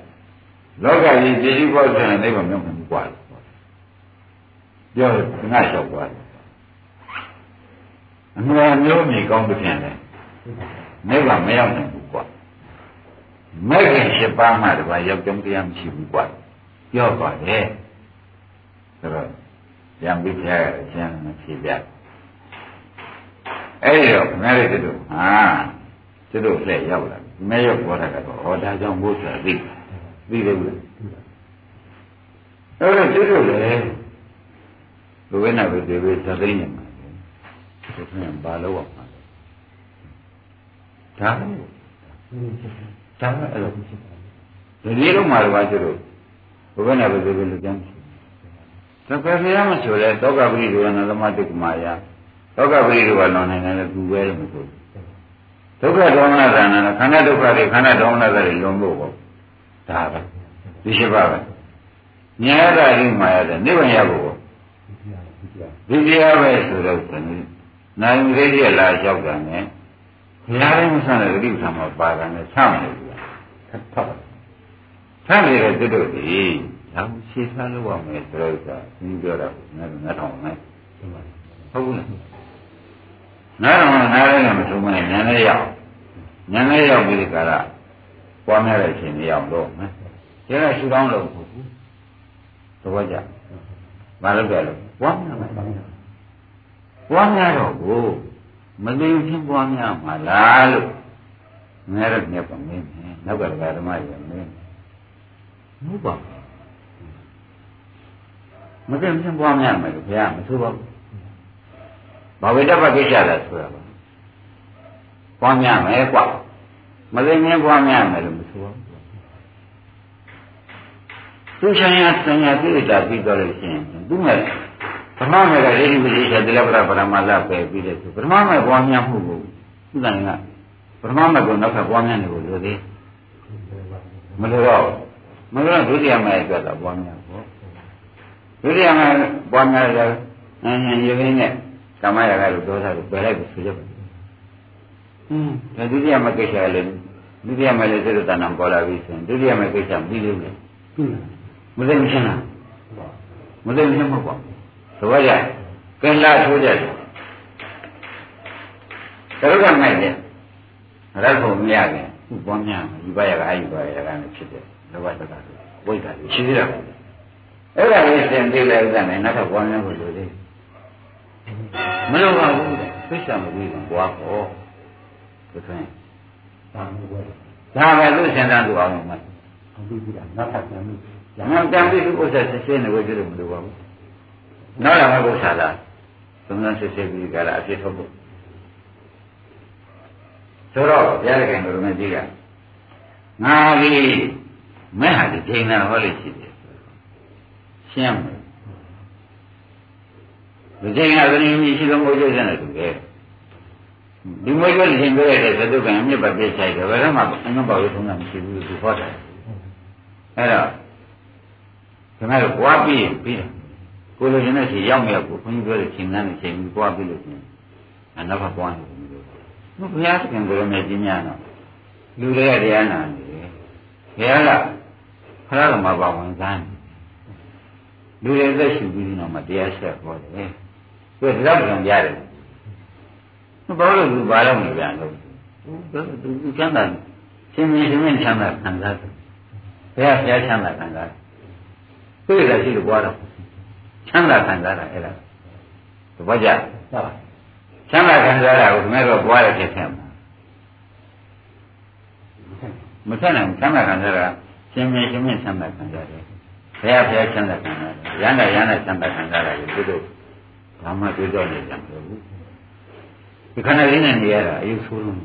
လောကကြီးကြည်ကြီးပေါ့ဆိုရင်အိဗမမြုံမှာကွာ ပြောငါလျှောက်သွားတယ်အမှန်မျိုးမြည်ကောင်းတဲ့ပြန်တယ်နိဗ္ဗာန်မရောက်နိုင်ဘူးကွာမဲ့ခင်၈ပါးမှတပါးရောက်ကြောင်းတရားမရှိဘူးကွာပြောပါတယ်ဆိုတော့ဉာဏ်ပြီးဖျားရအကျဉ်းဖြေပြအဲ့ဒီတော့ခင်ဗျားတို့တို့ဟာသူတို့လက်ရောက်လာမဲရောက်ပေါ်တာကတော့ဟောဒါကြောင့်ဘုရားသိသိတယ်ဘူးအဲ့တော့သူတို့လည်း ဘုရားနာဘုရားပဲသသိနေမှာသူကဘာလို့အောင်မှာဒါဒါအဲ့လိုဒီနေ့တော့မှာတော့ကျတော့ဘုရားနာဘုရားပဲလူကျမ်းသက္ကဖျားမဆိုလဲတောကပရိဒေဝနာသမတုကမာယာဒုက္ခပရိဒေဝလွန်နိုင်တယ်သူပဲလို့မဆိုဘူးဒုက္ခဒေါမနသဏ္ဍာန်ခန္ဓာဒုက္ခတွေခန္ဓာဒေါမနတွေလွန်ဖို့ပေါ့ဒါပဲဒီရှိပါပဲဉာဏ်ရတာဒီမှာရတယ်နိဗ္ဗာန်ရဖို့ပေါ့ ဒီတရားပဲဆိုတော့နိုင်သေးရလာရောက်တာနဲ့ဘုရားရင်ဆန်းတဲ့ဂတိဆံမှာပါတာနဲ့ဆမ်းနေပြီဟုတ်ပါဆမ်းနေတဲ့သူတို့ဒီဒါကိုရှင်းထားလို့ရမယ်ဆိုတော့ကသင်ပြောတာကငါတို့ငါထောင်နိုင်ဟုတ်ဘူးလားနားတော့နားလည်းမထုံးမနဲ့ညာလည်းရောက်ညာလည်းရောက်ပြီးဒီကရပွားများတဲ့အချိန်လေးရောက်တော့မယ်ကျဲရှူတောင်းလို့ဟုတ်ဘူးသဘောကျ မလုပ်ကြလို့ပွားများမယ်ပွားများတော့ကိုမသိချင်းပွားများမှာလားလို့ငါတော့မြတ်ပါမင်းနောက်ကဓမ္မရမင်းမဟုတ်ပါဘူးမသိချင်းပွားများမယ်လို့ဘုရားမဆိုပါဘူးဘာဝိတ္တပကိစ္စလားဆိုတာပါပွားများမယ်ကွာမသိငင်းပွားများမယ်လို့မဆိုပါဘူး သူဆိုင်ရာဆံရကိလေသာပြီးတော့လို့ရှိရင်သူမဲ့ပထမမဲ့ကရေဒီဝိသေသတိလပ္ပရပရမလာပဲပြီးတယ်ဆိုပထမမဲ့ပွားများမှုကိုသူတိုင်ကပထမမဲ့ကိုနောက်ထပ်ပွားများနေကိုလိုသေးမလိုတော့မလိုတော့ဒုတိယမဲ့အတွက်တော့ပွားများပေါ့ဒုတိယမဲ့ပွားများရအင်းရေရင်းနဲ့ကာမရာဂလို့ဒေါသလို့ပယ်လိုက်လို့ဆိုကြပါအင်းဒါဒုတိယမကိစ္စလည်းဒုတိယမလည်းစေတနာပေါ်လာပြီဆိုရင်ဒုတိယမကိစ္စပြီးလို့လေ မသိမရှင်းလားမသိမရှင်းမဟုတ်ပါဘူးသဘောကျကင်လာထိုးကြတယ်ကရုကမိုက်တယ်ရတ်ဖို့မရခင်ခုပေါ်များယူပါရကအာယူပါရကနဲ့ဖြစ်တယ်လောဘတက္ကဝိတ်တာရှိသေးတာအဲ့ဒါလေးသင်သိလိုက်ဥစ္စာနဲ့နောက်ထပ်ပေါ်များဖို့လိုသေးတယ်မလိုပါဘူးသိချာမပြီးဘူးဘွားဟောသူကဒါမျိုးပဲဒါပဲသူစင်တန်းသူအောင်မှာဟုတ်ပြီလားနောက်ထပ်ပြန် ပြီးညောင်တန်ပြီးဥစ္စာစစ်စစ်နေဝဲကြလို့မလိုပါဘူးနောက်လာမှဥစ္စာလားသုံးသန်းစစ်စစ်ပြီးကြလားအဖြစ်ထုတ်ဖို့ဆိုတော့ဘုရားခင်တော်မကြီးကငါကြီးမဲ့ဟာဒီချိန်နာဟောလို့ရှိတယ်ရှင်းမယ်ဒီချိန်ကသတိကြီးရှိသောမိုးကျစတဲ့သူပဲဒီမိုးကျတဲ့ချိန်ပဲတဲ့သတုကံအမြစ်ပါပြည့်ဆိုင်တယ်ဘယ်တော့မှအငှပေါရထုံးတာမရှိဘူးသူဟောတယ်အဲ့တော့ ခင်ဗျားတို့ကြွားပြီးပြီးတယ်ကိုလိုချင်တဲ့ချိန်ရောက်မြောက်ကိုခွန်ကြီးပြောတဲ့ချိန်ကန်းနဲ့ချိန်ပြီးကြွားပြီးလို့ရှင်အနောက်ဘက်ပွားနေတယ်လို့ဘုရားသခင်ကိုရမယ်ကြီးများတော့လူတွေကတရားနာနေတယ်ဘုရားကဖရာကမပါဝင်စမ်းလူတွေသက်ရှူပြီးတော့မှတရားဆက်ဟောတယ်သူကတော့ကြံရတယ်ဘာလို့လူဘာလို့မပြန်လို့သူသူချမ်းသာရှင်ရှင်ရှင်ချမ်းသာခံစားတယ်ဘယ်ကဘုရားချမ်းသာခံစားတယ် တွေ့ရရှိလို့ကြွားတော့ချမ်းသာခံစားတာအဲ့ဒါသဘောကျချမ်းသာခံစားတာကိုခင်ဗျားတို့ကြွားရဖြစ်ခဲ့မှာမဆက်နိုင်ချမ်းသာခံစားတာရှင်ရှင်ရှင်ချမ်းသာခံစားတယ်ဘုရားဘုရားချမ်းသာခံစားတယ်ရဟန္တာရဟန္တာချမ်းသာခံစားတာကိုသူတို့ဘာမှတွေ့တော့နေကြမလို့ဒီခန္ဓာလေးနဲ့နေရတာအယုဆိုးလုံး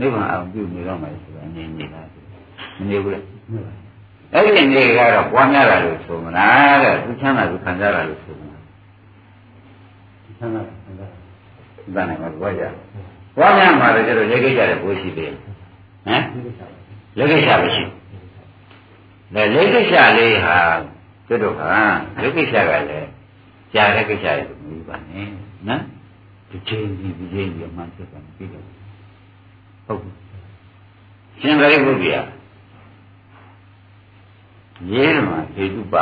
နိဗ္ဗာန်အောင်ပြုနေတော့မှဆိုတာအနေနေတာမနေဘူးလေ အဲ့ဒီနေကတော့ပွားများတာလို့ဆိုမလားတဲ့သူချမ်းသာသူခံစားတာလို့ဆိုမလားဆန္ဒဆန္ဒဒါနဲ့မှပွားကြပွားများမှာလည်းကျတော့လက်ကိစ္စတဲ့ဘိုးရှိသေးဟမ်ဒီကိစ္စလက်ကိစ္စမရှိလေလက်ကိစ္စလေးဟာကျွတ်တော့ဟာလက်ကိစ္စကလည်းကြာတဲ့ကိစ္စရဲ့မူပါနဲ့နော်ဒီချိန်ကြီးဒီချိန်ကြီးမှဆက်တယ်ပြီးတော့ဟုတ်ပြီရှင်သာရိပုတ္တရာ ရေးမှာဟေတုပ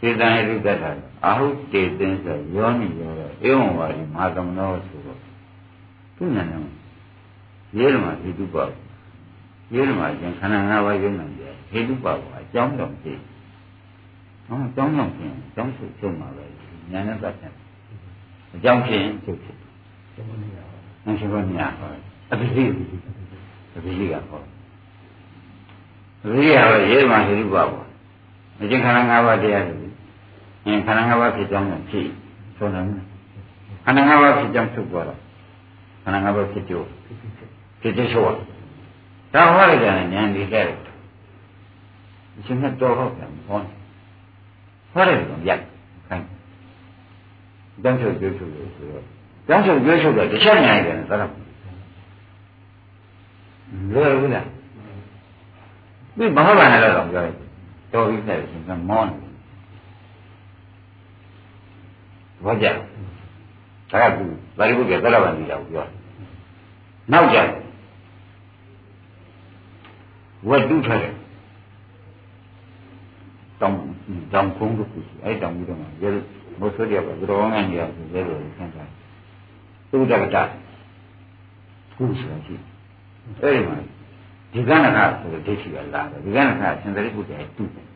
စေတံဟေတုတ္တအာဟုတေသင်္ဆိုယောနိယောဧဝံဝါဒီမဟာသမနောဆိုတော့သူနာနေရေးမှာဟေတုပရေးမှာကျန်ခန္ဓာ၅ပါးယုံနိုင်တယ်ဟေတုပကအကြောင်းတော်ဖြစ်ဟောအကြောင်းတော်ဖြစ်အကြောင်းချုပ်ချုပ်မှာပဲညာနဲ့ပတ်သက်အကြောင်းဖြစ်ချုပ်ဖြစ်ဒီမနေ့ကမရှိဘုရားဟောအပိစိအပိစိကဟော အပိစိကတော့ရေးမှာဟေတုပပေါ့အကျင့်ခန္ဓာ၅ပါးတရားတွေအင်းခန္ဓာ၅ပါးဖြစ်ကြောင်းနဲ့ဖြစ်ဆိုနေတယ်ခန္ဓာ၅ပါးဖြစ်ကြောင်းချုပ်သွားတော့ခန္ဓာ၅ပါးဖြစ်ကြိုးဖြစ်ကြိုးဆိုတော့ဒါဟောလိုက်ကြတယ်ဉာဏ်ဒီတဲ့အရှင်ကတော်တော့ပြန်ဟောဟောတယ်တော့ရိုက်ခိုင်းကြောင်းချုပ်ကြိုးချုပ်လို့ဆိုတော့ကြောင်းချုပ်ကြိုးချုပ်တော့တစ်ချက်ညာရတယ်သလားလွယ်ဘူးလား ဒီမဟုတ်ပါနဲ့တော့ပြောလိုက်တော်ပြီတဲ့ရှင်ကမောင်းဘာကြဒါကသူဗာရိပုတ္တရသရဝန္တိတော်ပြောနောက်ကြဝတ္တုထွက်တယ်တောင်တောင်ကုန်းတို့ကိုအဲ့တောင်ကြီးတော့ရဲမိုးဆွေးရပါဘုရောင်းငန်းကြီးရဲလို့ဆန်းစားသုဒ္ဓကတကုဆိုရှိအဲ့ဒီမှာ ဒီကနခဆိုတဲ့ဒိဋ္ဌိကလာတယ်ဒီကနခရှင်သာရိပုတ္တရာတူတယ်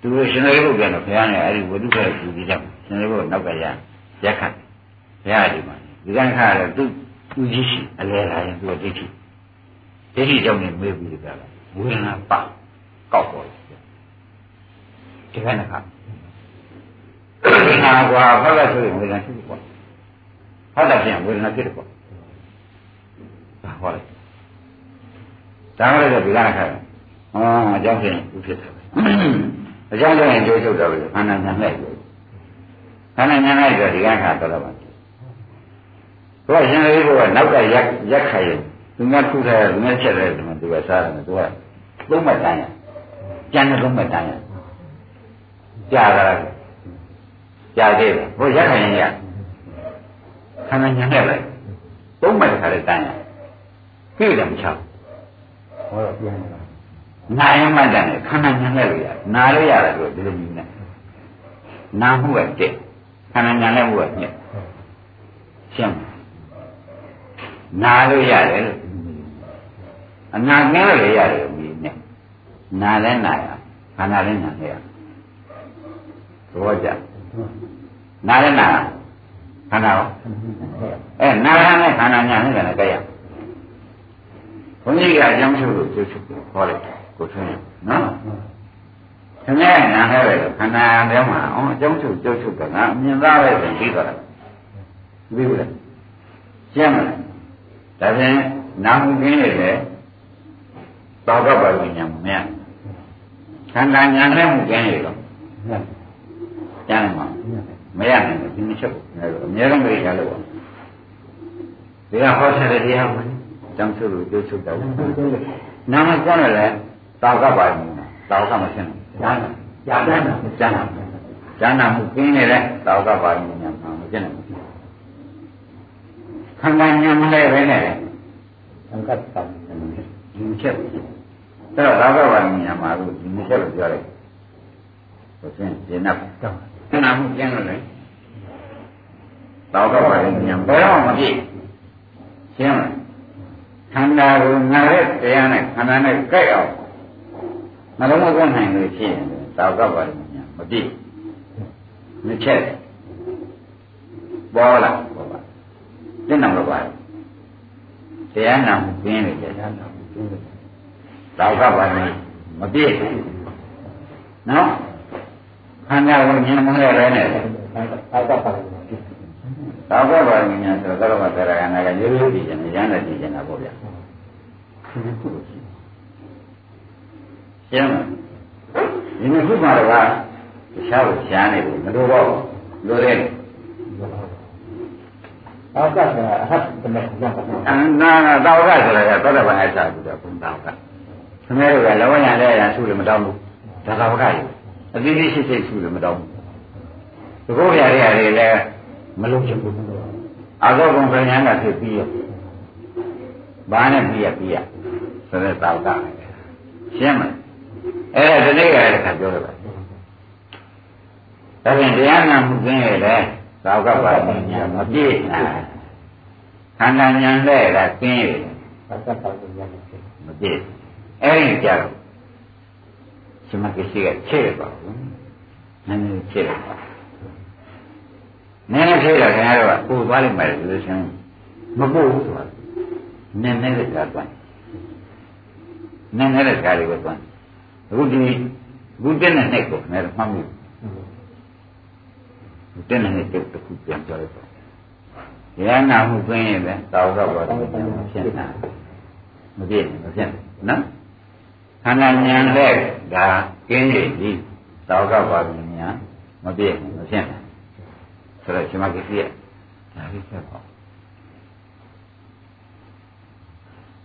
သူရှင်သာရိပုတ္တရာတော့ဘုရားနဲ့အဲ့ဒီဝတ္ထုထွက်သူပြီးတော့ရှင်သာရိပုတ္တရာနောက်ကရရက်ခတ်ဘုရားဒီမှာဒီကနခကတော့သူသူကြီးရှိအလဲလာရင်သူကဒိဋ္ဌိဒိဋ္ဌိကြောင့်နေမေးပြီးကြတာဝေဒနာပကောက်ပေါ်တယ်ဒီကနခဝေဒနာကွာဘာလဲဆိုရင်ဝေဒနာဖြစ်တယ်ပေါ့ဟုတ်တယ်ပြန်ဝေဒနာဖြစ်တယ်ပေါ့ဒါဟောလိုက် ဒါမှလည်းဒီကနခဟောအကြောင်းဖြင့်ဥဖြစ်တယ်အကြောင်းကြောင့်ကြိုးချုပ်တော့ခန္ဓာညာလိုက်တယ်ခန္ဓာညာလိုက်တော့ဒီကနခတော့တော့သူကရှင်လေးကနောက်ကရက်ရက်ခိုင်ရင်သူကထုထားတယ်သူကချက်တယ်ဒီမှာသူကစားတယ်သူကသုံးမှတ်တန်းရကျန်တဲ့သုံးမှတ်တန်းရကြာတာကြာသေးတယ်ဘုရက်ခိုင်ရင်ရခန္ဓာညာနဲ့လိုက်သုံးမှတ်တစ်ခါလေးတန်းရပြည့်တယ်မချောက် ဟောတော့ပြန်လာနာယမတ္တနဲ့ခန္ဓာညာနဲ့လို့ရနာလို့ရတယ်ဆိုဒီလိုမျိုးနဲ့နာမှုကတက်ခန္ဓာညာနဲ့မှုကညက်ရှင်းနာလို့ရတယ်လို့အနာကင်းလို့လည်းရတယ်မြည်နဲ့နာလည်းနာရခန္ဓာလည်းနာရဘောကြနာလည်းနာခန္ဓာရောအဲနာရနဲ့ခန္ဓာညာနဲ့လည်းကြရ ဘုန်းကြီးကအကြောင်းချုပ်လို့ကျုပ်ချုပ်ခေါ်လိုက်ကိုထွန်းနော်ခင်ဗျားနားဟဲ့လေခန္ဓာထဲမှာအော်အကြောင်းချုပ်ကျုပ်ချုပ်ကငါအမြင်သားပဲဆိုပြီးတော့တယ်ပြီးဘူးလားရှင်းမလားဒါဖြင့်နာမှုကင်းရဲ့လေတောကပါဉာဏ်မရခန္ဓာဉာဏ်နဲ့မှုကင်းရဲ့တော့ညက်ကျမ်းမှာညက်မရနိုင်ဘူးဒီမချက်ဘူးအများဆုံးပဲရလို့ပါဒီကဟောထားတဲ့တရားမှာ ကြောင်းချုပ်လို့ကျုပ်ချုပ်တော့နာမကောင်းတယ်လေတောကပါဉာဏ်တောကမရှင်းဘူးညာညာတန်းတာကျမ်းနာကျမ်းနာမှုကင်းနေတဲ့တောကပါဉာဏ်မှာမကျင်းဘူးခန္ဓာဉာဏ်မလဲပဲနဲ့သံဃတ်တံဒီချက်အဲ့တော့သာဂဝဉာဏ်မှာလို့ဒီချက်လို့ပြောလိုက်ဆိုရင်ဒီနောက်တောင်းခဏမှုကျင်းလို့လေတော့တော့ပါလိမ့်မယ်ဘယ်တော့မှမပြည့်ရှင်းလား ခန္ဓာကိုငါရဲ့တရားနဲ့ခန္ဓာနဲ့ကြိုက်အောင်နှလုံးမသွင်းနိုင်လို့ဖြစ်ရင်တော့တော့ပါလိမ့်မယ်မပြည့်မချက်ပေါ်လာပေါ်ပါကျင့်တော်တော့ပါတရားနာမှုကျင်းနေတယ်တရားနာကျင်းတယ်တော့တော့ပါလိမ့်မပြည့်နော်ခန္ဓာကိုဉာဏ်မနဲ့ရဲနဲ့သာသာပါလို့ဖြစ်တယ် သာဝပါရမညာဆိုတော့ကတော့တရားကနာကရိုးရိုးကြည့်နေရမ်းတယ်ကြည့်နေတာပေါ့ဗျာဒီကုလို့ရှိရှင်းမဒီနေ့ခုမှတော့ကတခြားကိုရှားနေဘူးမလို့တော့လိုတယ်အောက်ကကအဟတ်တမေရပါဘူးအနာသာဝကဆိုတာကသောတာပန်အစာဘူးတော့ဘုံသာဝကခင်ဗျားတို့ကလောရတဲ့ရဆုလည်းမတောင်းဘူးဒါသာဝကကြီးအသီးသီးရှိရှိဆုလည်းမတောင်းဘူးဒီကိုရရရတယ်လည်း မလုံးချင်ဘူးအာသောဘုံပညာကဖြစ်ပြီးရဘာနဲ့ပြီးရပြီးရဆိုတဲ့သာဝကရှင်းမအဲ့ဒါဒီနေ့ကလည်းခါပြောရပါဒါဖြင့်တရားနာမှုကင်းရတဲ့သာဝကပါဠိညာမပြည့်နာခန္ဓာညာနဲ့ကကင်းရသာသာပါလို့ရတယ်ဖြစ်မပြည့်အဲ့ဒီကြတော့ရှင်မကရှိကချဲ့ပါဘူးနည်းနည်းချဲ့ပါ နည်းနည်းချဲ့တော့ခင်ဗျားတို့ကပို့သွားလိမ့်မယ်လို့ဆိုရင်မပို့ဘူးဆိုတာနည်းနည်းလေးကသွားနည်းနည်းလေးကလေးပဲသွားအခုဒီအခုတက်တဲ့နှစ်ကိုခင်ဗျားတို့မှတ်မှုတက်တဲ့နှစ်တစ်ခုပြန်ပြောလိုက်တော့ရဟနာမှုတွင်းရင်ပဲသာဝကဘောဓိဖြစ်နေတာမပြည့်မဖြစ်နော်ခန္ဓာဉာဏ်လက်ဒါကင်းရည်ဒီသာဝကဘောဓိဉာဏ်မပြည့်မဖြစ်ဘူး ဆိုတော့ရှင်မကစီးရဒါလေးဆက်ပါ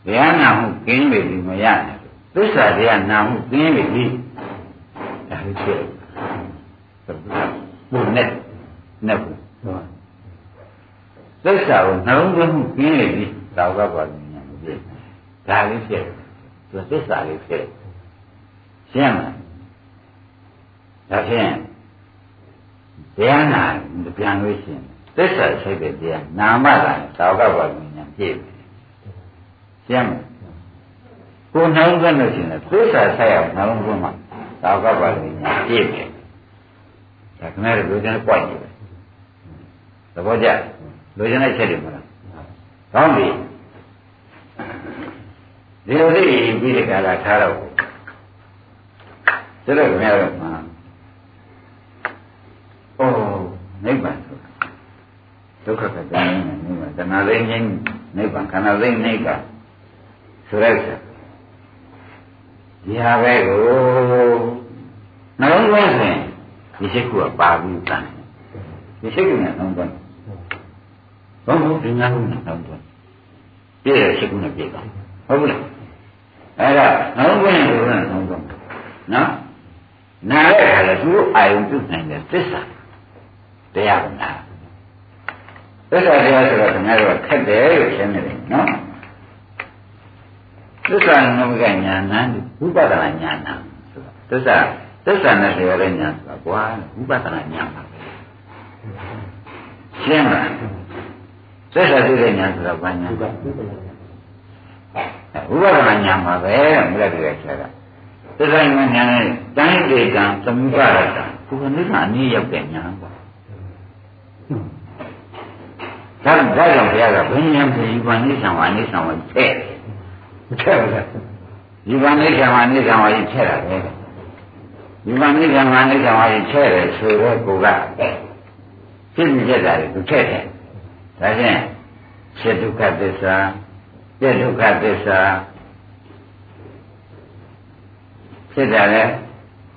တရားနာမှုကင်းပြီမရနဲ့သစ္စာတရားနာမှုကင်းပြီဒါလေးဖြစ်ဆိုတော့ဘုနဲ့နဲ့ဘူးဟုတ်သစ္စာကိုနှလုံးသွင်းမှုကင်းပြီသာဝကပါဠိညာမပြည့်ဒါလေးဖြစ်သူသစ္စာလေးဖြစ်ရှင်းမလားဒါဖြင့် တရားနာပြန်လို့ရှိရင်သစ္စာစိတ်တဲ့တရားနာမလာသာဝကပါဠိညာပြည့်ပြီရှင်းမလားကိုယ်နှလုံးသွင်းလို့ရှိရင်သစ္စာဆိုင်အောင်နှလုံးသွင်းမှာသာဝကပါဠိညာပြည့်ပြီဒါခင်ဗျားတို့လိုချင်တဲ့ point တွေပဲသဘောကျလိုချင်တဲ့ချက်တွေမလားကောင်းပြီဒီလိုသိပြီးတဲ့ကာလထားတော့ကျတော့ခင်ဗျားတို့မှာ အိုးနိဗ္ဗာန်ဆိုတာဒုက္ခကတည်းကနိဗ္ဗာန်တဏှာသိင်းချင်းနိဗ္ဗာန်ခန္ဓာသိင်းနိဗ္ဗာန်ဆိုရက်ဆက်ဒီဟာပဲကိုနှလုံးသွင်းစဉ်ဒီရှိခုကပါပြီးတန်ဒီရှိခုနဲ့နှလုံးသွင်းဘာလို့ဒီညာခုနဲ့နှလုံးသွင်းပြည့်ရရှိခုနဲ့ပြည့်သွားဟုတ်ဘူးလားအဲ့ဒါနှလုံးသွင်းလို့နှလုံးသွင်းနော်နားတဲ့အခါလဲသူအာယုံပြုနိုင်တဲ့သစ္စာ တရားကနာသစ္စာတရားဆိုတော့ခင်ဗျားတို့ခက်တယ်လို့ရှင်းနေတယ်နော်သစ္စာငမကညာနာဝိပဿနာညာနာဆိုတော့သစ္စာသစ္စာနဲ့တရားတဲ့ညာဆိုတာကွာဝိပဿနာညာပါပဲရှင်းမလားသစ္စာသိတဲ့ညာဆိုတာဘာညာဒီကဒီကဝိပဿနာညာမှာပဲမလက်တွေ့ဆရာကသစ္စာဉာဏ်ညာနဲ့တိုင်းဒေကံသမုပ္ပါဒတံဘုရားနိဗ္ဗာန်အနည်းရောက်တဲ့ညာပါ ဒါဒါကြောင့်ဘုရားကဘိညာဉ်ဒီဘာနိစ္စံဝါနိစ္စံဝါထဲ့မထက်ဘူးလားဒီဘာနိစ္စံဝါနိစ္စံဝါကြီးထဲ့တာပဲဒီဘာနိစ္စံဝါနိစ္စံဝါကြီးထဲ့တယ်ဆိုတော့ကိုကဖြစ်နေကြတာလေသူထဲ့တယ်ဒါဖြင့်ဖြစ်ဒုက္ခသစ္စာပြည့်ဒုက္ခသစ္စာဖြစ်တာလေ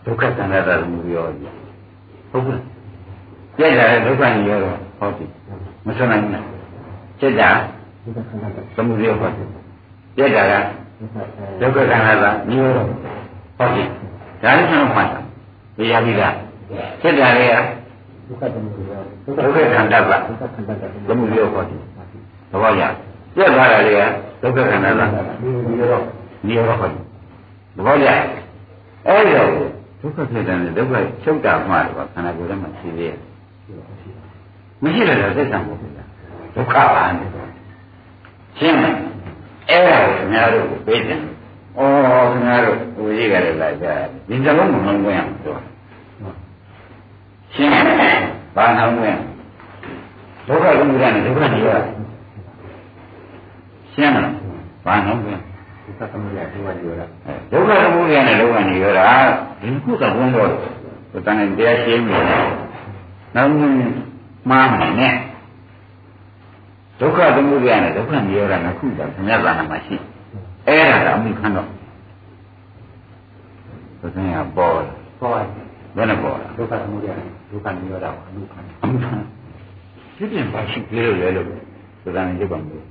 ဒုက္ခသန္တာသမုဒယောကြီးဟုတ်ကဲ့ပြည့်တာလေဒုက္ခညရောတော့ဟုတ်ပြီ မဆွနိုင်ဘူးဖြစ်တာဒီကခန္ဓာကသမုဒယောဟုတ်ပြီပြည့်တာကဒီကဒုက္ခသန္တာသမုဒယောဟုတ်ပြီဒါလည်းကျွန်တော်မှတ်တာဒီရပြီကဖြစ်တာလေဒုက္ခသမုဒယဒုက္ခသန္တာကဒုက္ခခန္ဓာကသမုဒယောဟုတ်ပြီသဘောကျပြည့်သွားတာလေဒုက္ခသန္တာကဒီလိုတော့နိရောဓဟုတ်သဘောကျအဲ့တော့ဒုက္ခဖြစ်တယ်ဒုက္ခချုပ်တာမှတော့ခန္ဓာကိုယ်ထဲမှာရှိသေးရဲ့ မရှိတယ်တော့သစ္စာမဟုတ်ဘူးလားဒုက္ခပါနဲ့ရှင်းမလားအဲ့ဒါကိုခင်ဗျားတို့ကိုပေးတယ်ဩခင်ဗျားတို့ကိုကြီးကြတယ်လားကြာဒီစလုံးမနှုံးဝင်အောင်ပြောရှင်းမလားဘာနှောင်းဝင်ဒုက္ခကမှုရနဲ့ဒုက္ခနေရရှင်းမလားဘာနှောင်းဝင်ဒုက္ခသမုဒယဒုက္ခပြောတာဒုက္ခသမုဒယနဲ့ဒုက္ခနေရတာဒီခုကဘုန်းတော်ကိုတန်တဲ့တရားရှင်းနေတယ်နောက် မှားမယ်နဲ့ဒုက္ခသမုဒယနဲ့ဒုက္ခနေရတာနှစ်ခုကသမယသာနာမှာရှိအဲ့ဒါကအမှုခံတော့ဘုရားကပေါ်တယ်ဟောဘယ်နဲ့ပေါ်လဲဒုက္ခသမုဒယဒုက္ခနိရောဓအနုခံအမှုခံဖြစ်ပြန်ပါရှိသေးလို့လဲလို့ဘုရားနဲ့ကြည့်ပါမယ်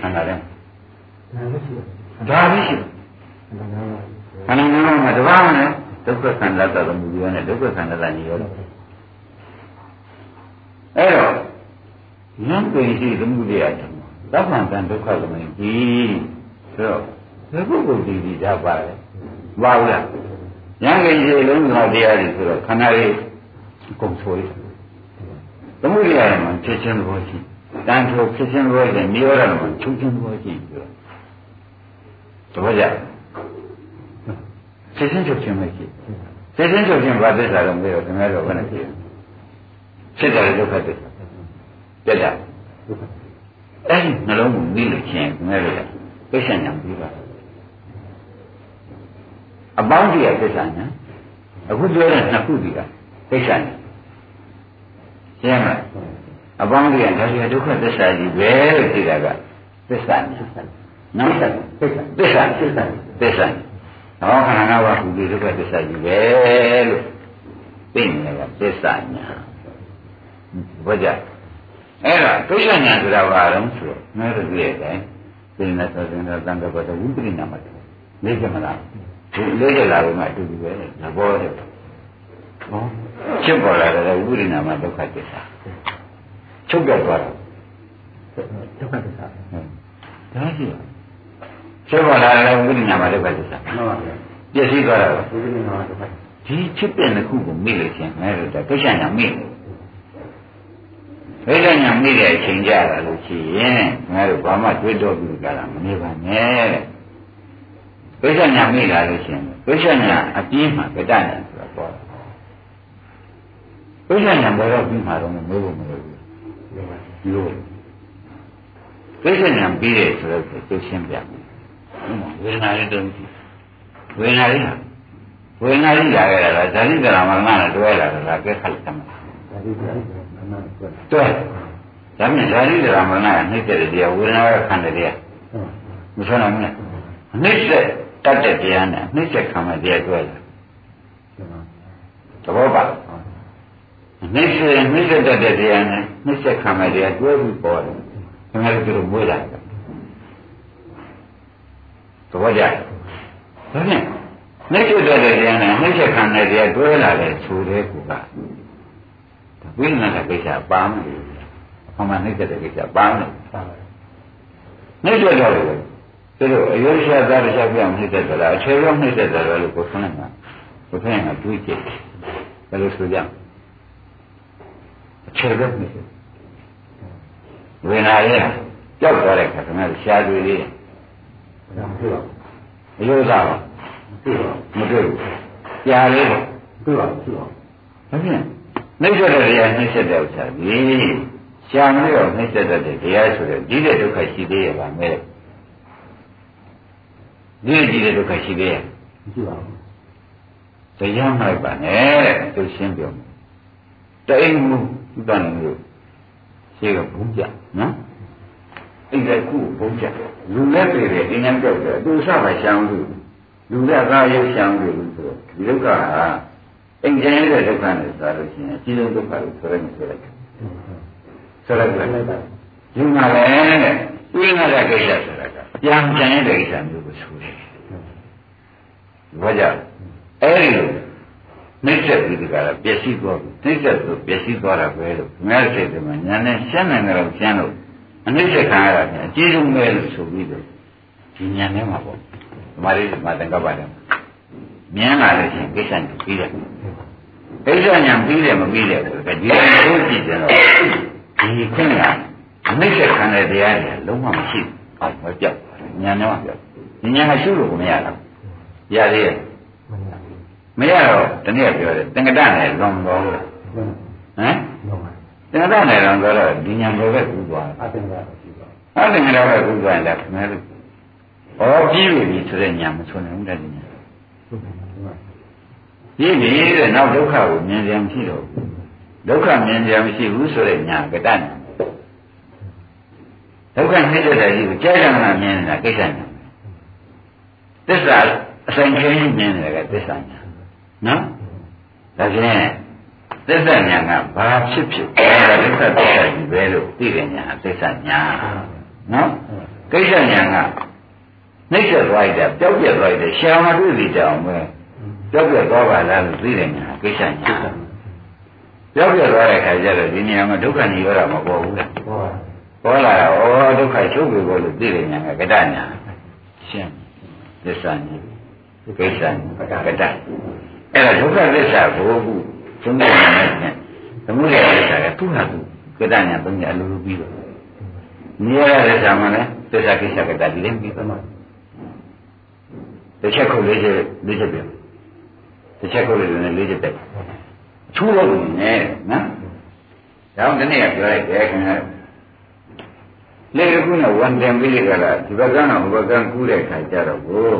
ခန္ဓာထဲဒါလည်းရှိတယ်ဒါပဲရှိဒါလည်းခန္ဓာငါးပါးမှာတပါးနဲ့ဒုက္ခခန္ဓာတသမုဒယနဲ့ဒုက္ခခန္ဓာတညရော အဲ့တော့ဉာဏ်ပင်ရှိသမုဒယဓမ္မသဗ္ဗံတံဒုက္ခသမင်ဒီဆိုတော့ဘယ်ပုဂ္ဂိုလ်ဒီဒီဒါပါလဲပါဘူးလားဉာဏ်ပင်ရှိလုံးစုံတရားတွေဆိုတော့ခန္ဓာတွေအကုန်ဆိုရသမုဒယမှာဖြစ်ခြင်းသဘောရှိတန်ထိုဖြစ်ခြင်းသဘောရှိနိရောဓမှာချုပ်ခြင်းသဘောရှိပြီးတော့သဘောကျဖြစ်ခြင်းချုပ်ခြင်းမရှိဖြစ်ခြင်းချုပ်ခြင်းဘာသစ္စာတော့မေးတော့ခင်ဗျားတို့ဘယ်နဲ့ဖြစ် ဖြစ်တယ်ဒုက္ခသစ္စာပြတ်ကြဒုက္ခအဲ့ဒီနှလုံးကိုမိလို့ချင်းခင်ဗျားတို့ကသိစံညာပြီးပါအပေါင်းကြီးကသစ္စာညာအခုပြောတဲ့နှစ်ခုကြီးကသိစံညာရှင်းမလားအပေါင်းကြီးကဒါကြီးဒုက္ခသစ္စာကြီးပဲလို့သိတာကသစ္စာညာနော်သစ္စာသစ္စာသစ္စာသစ္စာသစ္စာဟောခန္ဓာငါးပါးခုဒီဒုက္ခသစ္စာကြီးပဲလို့သိနေတယ်ကသစ္စာညာ ဘာကြအဲ့ဒါဒုက္ခညာဆိုတာဘာလဲဆိုတော့ငါတို့ပြည့်တယ်သိနေသောသင်္ကတန်တပတ်ဝိပရိနာမတ်လေးကြမလားဒီလေးကြလာလို့မှအတူတူပဲသဘောတည်းဟောဖြစ်ပေါ်လာတဲ့ဝိပရိနာမဒုက္ခသစ္စာချုပ်ပြတ်သွားတာဒုက္ခသစ္စာဒါရှိပါဖြစ်ပေါ်လာတဲ့ဝိပရိနာမဒုက္ခသစ္စာမှန်ပါဗျာပြည့်စည်သွားတာပါဒီလိုမျိုးဒုက္ခဒီဖြစ်တဲ့တစ်ခုကိုမိလို့ချင်းငါတို့ကဒုက္ခညာမိတ ယ်ဒုက္ခညာမိတဲ့အချိန်ကြတာလို့ရှိရင်ငါတို့ဘာမှတွေးတော့ဘူးကြတာမနေပါနဲ့ဒုက္ခညာမိလာလို့ရှိရင်ဒုက္ခညာအပြင်းမှာကတညာဆိုတာပေါ်တယ်ဒုက္ခညာဘယ်တော့ပြီးမှာတော့မမေးဖို့မလိုဘူးဒီမှာဒီလိုဒုက္ခညာပြီးတယ်ဆိုတော့သိရှင်းပြမယ်ဝေဒနာလေးတုံးကြည့်ဝေဒနာလေးဟာဝေဒနာကြီးလာခဲ့တာလားဇာတိကရမရဏနဲ့တွဲလာတာလားကဲခက်တယ်မလားဒါဒီကနေ့မနာပြော တွဲဒါမြင်ဇာတိကရမရဏကနှိမ့်တဲ့တရားဝေဒနာကခန္ဓာတရားဟုတ်မဆိုနိုင်ဘူးလားနှိမ့်တဲ့တတ်တဲ့တရားနဲ့နှိမ့်တဲ့ခံမဲ့တရားတွဲလာဒီမှာသဘောပါဟုတ်နှိမ့်တဲ့နှိမ့်တဲ့တတ်တဲ့တရားနဲ့နှိမ့်တဲ့ခံမဲ့တရားတွဲပြီးပေါ်တယ်ခင်ဗျားတို့မွေးလာတယ်သဘောကျဒါဖြင့်နှိမ့်တဲ့တဲ့တရားနဲ့နှိမ့်တဲ့ခံတဲ့တရားတွဲလာတဲ့ဆိုတဲ့ကူက ဝိညာဉ်ကကိစ္စပါမလို့အမှန်နှိမ့်တဲ့ကိစ္စပါမလို့ပါပါနှိမ့်တဲ့တော့လေသူတို့အယောရှာသားတစ်ချက်ပြောင်းနှိမ့်တဲ့သလားအခြေပြောင်းနှိမ့်တဲ့သလားလို့ကိုယ်ဆုံးနေတာကိုယ်ဆုံးကတွေးကြည့်ဘယ်လိုဆိုကြအခြေပြောင်းနှိမ့်တဲ့ဝိညာဉ်ရဲ့ကြောက်သွားတဲ့ခါကမှရှားတွေလေးဒါမဖြစ်ပါအယောသားပါဘူးမဖြစ်ပါမတွေ့ဘူးကြာလေးပေါ့ဘူးပါဖြစ်ပါဒါဖြင့် နှိမ့်တဲ့တရားနှိမ့်တဲ့ဥစ္စာကြီးရှားမလို့နှိမ့်တဲ့တရားဆိုတဲ့ဒီတဲ့ဒုက္ခရှိသေးရဲ့ဗာမဲ့ဒီဒီတဲ့ဒုက္ခရှိသေးရဲ့မရှိပါဘူးတရားမှလိုက်ပါနဲ့သူရှင်းပြောမယ်တိမ်မှုဥဒ္ဒနာမျိုးရှင်းကဘုံကြနော်အဲ့ဒါခုဘုံကြလူလက်တွေတဲ့အင်းငန်းကြောက်တယ်သူစပါရှောင်းလို့လူလက်သားရုပ်ရှောင်းလို့ဆိုတော့ဒီဒုက္ခဟာ အိမ်ကျင်းတဲ့ဒုက္ခနဲ့ဆိုလို့ရှိရင်အကြီးဆုံးဒုက္ခလို့ဆိုရမယ်ဆိုလိုက်ဆိုလိုက်ပါဒီမှာလည်းပြင်းရတဲ့ကိစ္စဆိုတာကပြန်ကျန်တဲ့ကိစ္စမျိုးကိုဆိုတယ်ဘာကြောင့်အဲ့ဒီလိုနှိမ့်ဆက်ပြီးဒီကရပျက်စီးသွားပြီနှိမ့်ဆက်ဆိုပျက်စီးသွားတာပဲလို့ငါ့စိတ်ထဲမှာညာနဲ့ရှင်းနိုင်တယ်လို့ရှင်းလို့အနှိမ့်ဆက်ခံရတာပြန်အကြီးဆုံးပဲလို့ဆိုပြီးတော့ဒီညာထဲမှာပေါ့ဒီမှာလေးဒီမှာတန်ကပ်ပါတယ် မြင်လာလို့ရှိရင်ကိစ္စညာပြီးတယ်ကိစ္စညာပြီးတယ်မပြီးတယ်ဆိုတော့ဒီလိုမျိုးကြည့်ကြတော့ဒီခင်းကအနိစ္စခံတဲ့တရားတွေလုံးဝမရှိဘူး။အော်မပြောက်ညာတော့မပြောက်ဒီညာကရှုလို့မရတော့ရသေးရဲ့မရတော့တနည်းပြောတယ်တင်္ကတနဲ့လွန်တော်လို့ဟမ်တင်္ကတနဲ့လွန်တော်တော့ဒီညာဘယ်ဘက်ကူသွားအတင်ကရှိပါအဲ့ဒီညာဘက်ကူသွားရင်လည်းခင်ဗျားတို့ဟောပြီးပြီဆိုတဲ့ညာမဆွနိုင်ဘူးတဲ့ ညာဟုတ်ပါဘူးပြီးပြီတဲ့နောက်ဒုက္ခကိုမြင်ကြမရှိတော့ဘူးဒုက္ခမြင်ကြမရှိဘူးဆိုတဲ့ညာကတဏ္ဍဒုက္ခနှိမ့်တဲ့တိုင်းကိုကြာကြာနာမြင်နေတာကိစ္စညာသစ္စာအဆိုင်ခင်းမြင်နေတာကသစ္စာညာနော်ဒါဖြင့်သစ္စာညာကဘာဖြစ်ဖြစ်ဒါသစ္စာသစ္စာကြီးပဲလို့သိတဲ့ညာသစ္စာညာနော်ကိစ္စညာက နှိမ့်ဆက်သွားတယ်ပျောက်ပြက်သွားတယ်ရှာမတွေ့ပြီတောင်ပဲပျောက်ပြက်သွားပါလားလို့သိတဲ့ညာကိစ္စညာပျောက်ပြက်သွားတဲ့ခါကျတော့ဒီနေရာမှာဒုက္ခនិရောဓမပေါ်ဘူးလားဟောပေါ်လာတော့ဩဒုက္ခချုပ်ပြီလို့သိတဲ့ညာကကတညာရှင်းသစ္စာညာကိစ္စညာကတအဲ့ဒါဒုက္ခသစ္စာကိုခုသုံးတဲ့ညာနဲ့သမုဒယသစ္စာကသူ့ဟာသူကတညာသုံးညာအလိုလိုပြီးတော့နိရောဓသစ္စာမှလည်းသစ္စာကိစ္စကတဒီလည်းပြီးတော့ တစ်ချက်ခုလေးချက်လေးချက်ပြတစ်ချက်ခုလေးလည်းလေးချက်တက်ချူးလို့နေနော်ဒါအောင်ဒီနေ့ကပြောလိုက်တယ်ခင်ဗျာလေခုနဝန်တင်ပြီးကြလားဒီဘက်ကတော့ဘယ်ဘက်ကကူးတဲ့ခါကြတော့ကို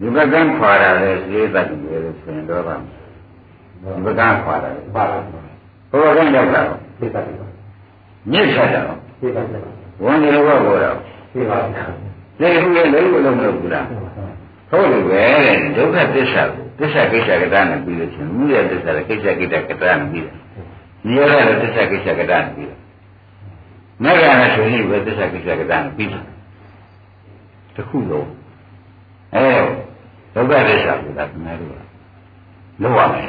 ဒီဘက်ကခွာတာလေသေတတ်တယ်လို့ဆိုရင်တော့ပါဒီဘက်ကခွာတာလေပါလားဘယ်ဘက်ကရောက်တာသိပါတယ်ပါမြစ်ဆက်တာသိပါတယ်ဝန်ဒီလိုဘက်ပေါ်တော့သိပါတ လေယ်ခုလေလုံးလုံးမလုပ်ဘူးလားဟုတ်တယ်ပဲတဲ့ဒုက္ခသစ္စာကိုသစ္စာကိစ္စကတနဲ့ပြီးလို့ချင်းမြည့်သစ္စာလည်းကိစ္စကိစ္စကတနဲ့ပြီးတယ်နိရောဓလည်းသစ္စာကိစ္စကတနဲ့ပြီးတယ်မဂ္ဂနဲ့ဆိုရင်ပဲသစ္စာကိစ္စကတနဲ့ပြီးတယ်တခုလုံးအဲဒုက္ခသစ္စာကိုဒါခင်ဗျားတို့ကလောက်ရမယ်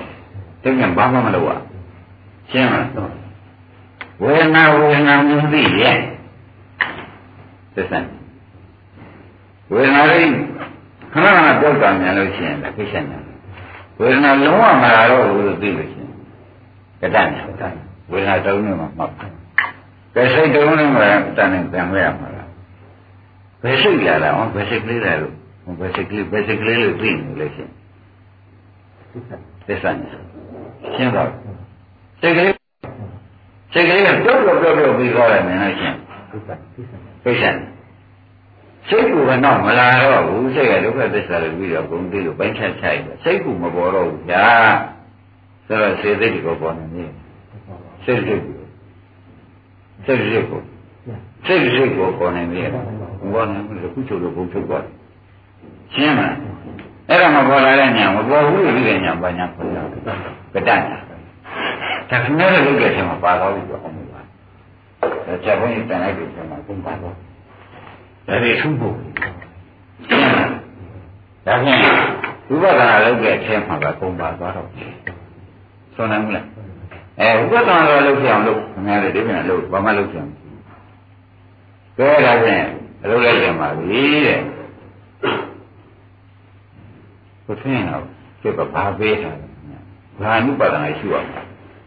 တကယ်ဘာမှမလုပ်ရရှင်းမလားဝေဒနာဝေဒနာမြင်သိရဲ့သစ္စာ ဝေဒနာလေးခဏခဏကြောက်တာမြန်လို့ရှိရင်ဒါကိစ္စညာဝေဒနာလုံးဝမလာတော့ဘူးလို့သိလို့ရှိရင်ကတညာဝေဒနာတုံးနေမှာမှတ်ကဲစိတ်တုံးနေမှာတန်နေပြန်ရမှာလားဘယ်စိတ်လာလားဟောဘယ်စိတ်ကလေးလဲလို့ဘယ်စိတ်ကလေးဘယ်စိတ်ကလေးလို့သိနေလို့ရှိရင်သစ္စာညာရှင်းတော့စိတ်ကလေးစိတ်ကလေးကပြုတ်ပြုတ်ပြုတ်ပြုတ်ပြီးသွားတယ်မြင်လို့ရှိရင်သိပါသိပါသိစံ စိတ်ကူကတော့မလာတော့ဘူးစိတ်ကဒုက္ခသစ္စာလို့ပြီးတော့ဂုံသိလို့ပိုင်းခြားခြားရစိတ်ကူမပေါ်တော့ဘူးညာဆိုတော့စေသိတိကိုပေါ်နေနေစိတ်စိတ်ကူစိတ်စိတ်ကိုစိတ်စိတ်ကိုပေါ်နေနေဘောနေလို့ခုချုပ်လို့ဘုံချုပ်သွားရှင်းမလားအဲ့ဒါမပေါ်လာတဲ့ညာမပေါ်ဘူးလို့ပြီးတဲ့ညာဘာညာပေါ်တာကတညာဒါခင်ဗျားတို့လုပ်တဲ့အချိန်မှာပါတော့ပြီပြောအောင်ပါဒါချက်ဘုန်းကြီးတန်လိုက်ပြီဆိုမှဘုံပါတော့ ဒါတွေထုဖို့ဒါဖြင့်ဝိပဿနာလုပ်တဲ့အချိန်မှာကပုံပါသွားတော့ဆိုနိုင်မလားအဲဝိပဿနာလုပ်ကြအောင်လုပ်ခင်ဗျားတို့ဒီပြန်လုပ်ဘာမှလုပ်ကြအောင်ကဲဒါဖြင့်အလုပ်လိုက်ကြပါပြီတဲ့ကိုထင်းတော့ကျုပ်ကဘာပေးတာလဲဘာနုပါဒနာရှိရမှာ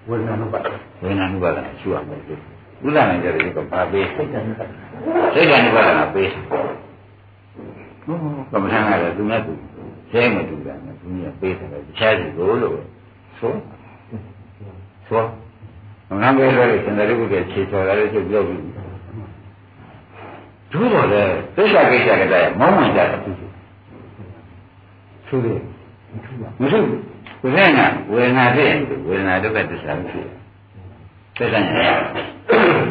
ဝေဒနာနုပါဝေဒနာနုပါဒနာရှိရမှာကျုပ် ဥဒ္ဒနာကြတဲ့ကဘာပေးစိတ်ဓာတ်နုပါစိတ်ဓာတ်နုပါဒနာပေးဟုတ်ကမ္မထာကလည်းသူနဲ့သူကျဲမတူတာနဲ့သူကပေးတယ်တခြားစီကိုလို့ဆိုဆိုငါပေးလို့စင်တယ်ကုကခြေချော်လည်းကျုပ်ပြောပြီးတို့တော့လေသစ္စာကိစ္စကတည်းကမောင်းမှန်ကြတယ်သူဆိုတယ်ထူပါမဟုတ်ဘူးဝေဒနာဝေဒနာတဲ့ဝေဒနာဒုက္ခသစ္စာဖြစ်တယ်သစ္စာညာ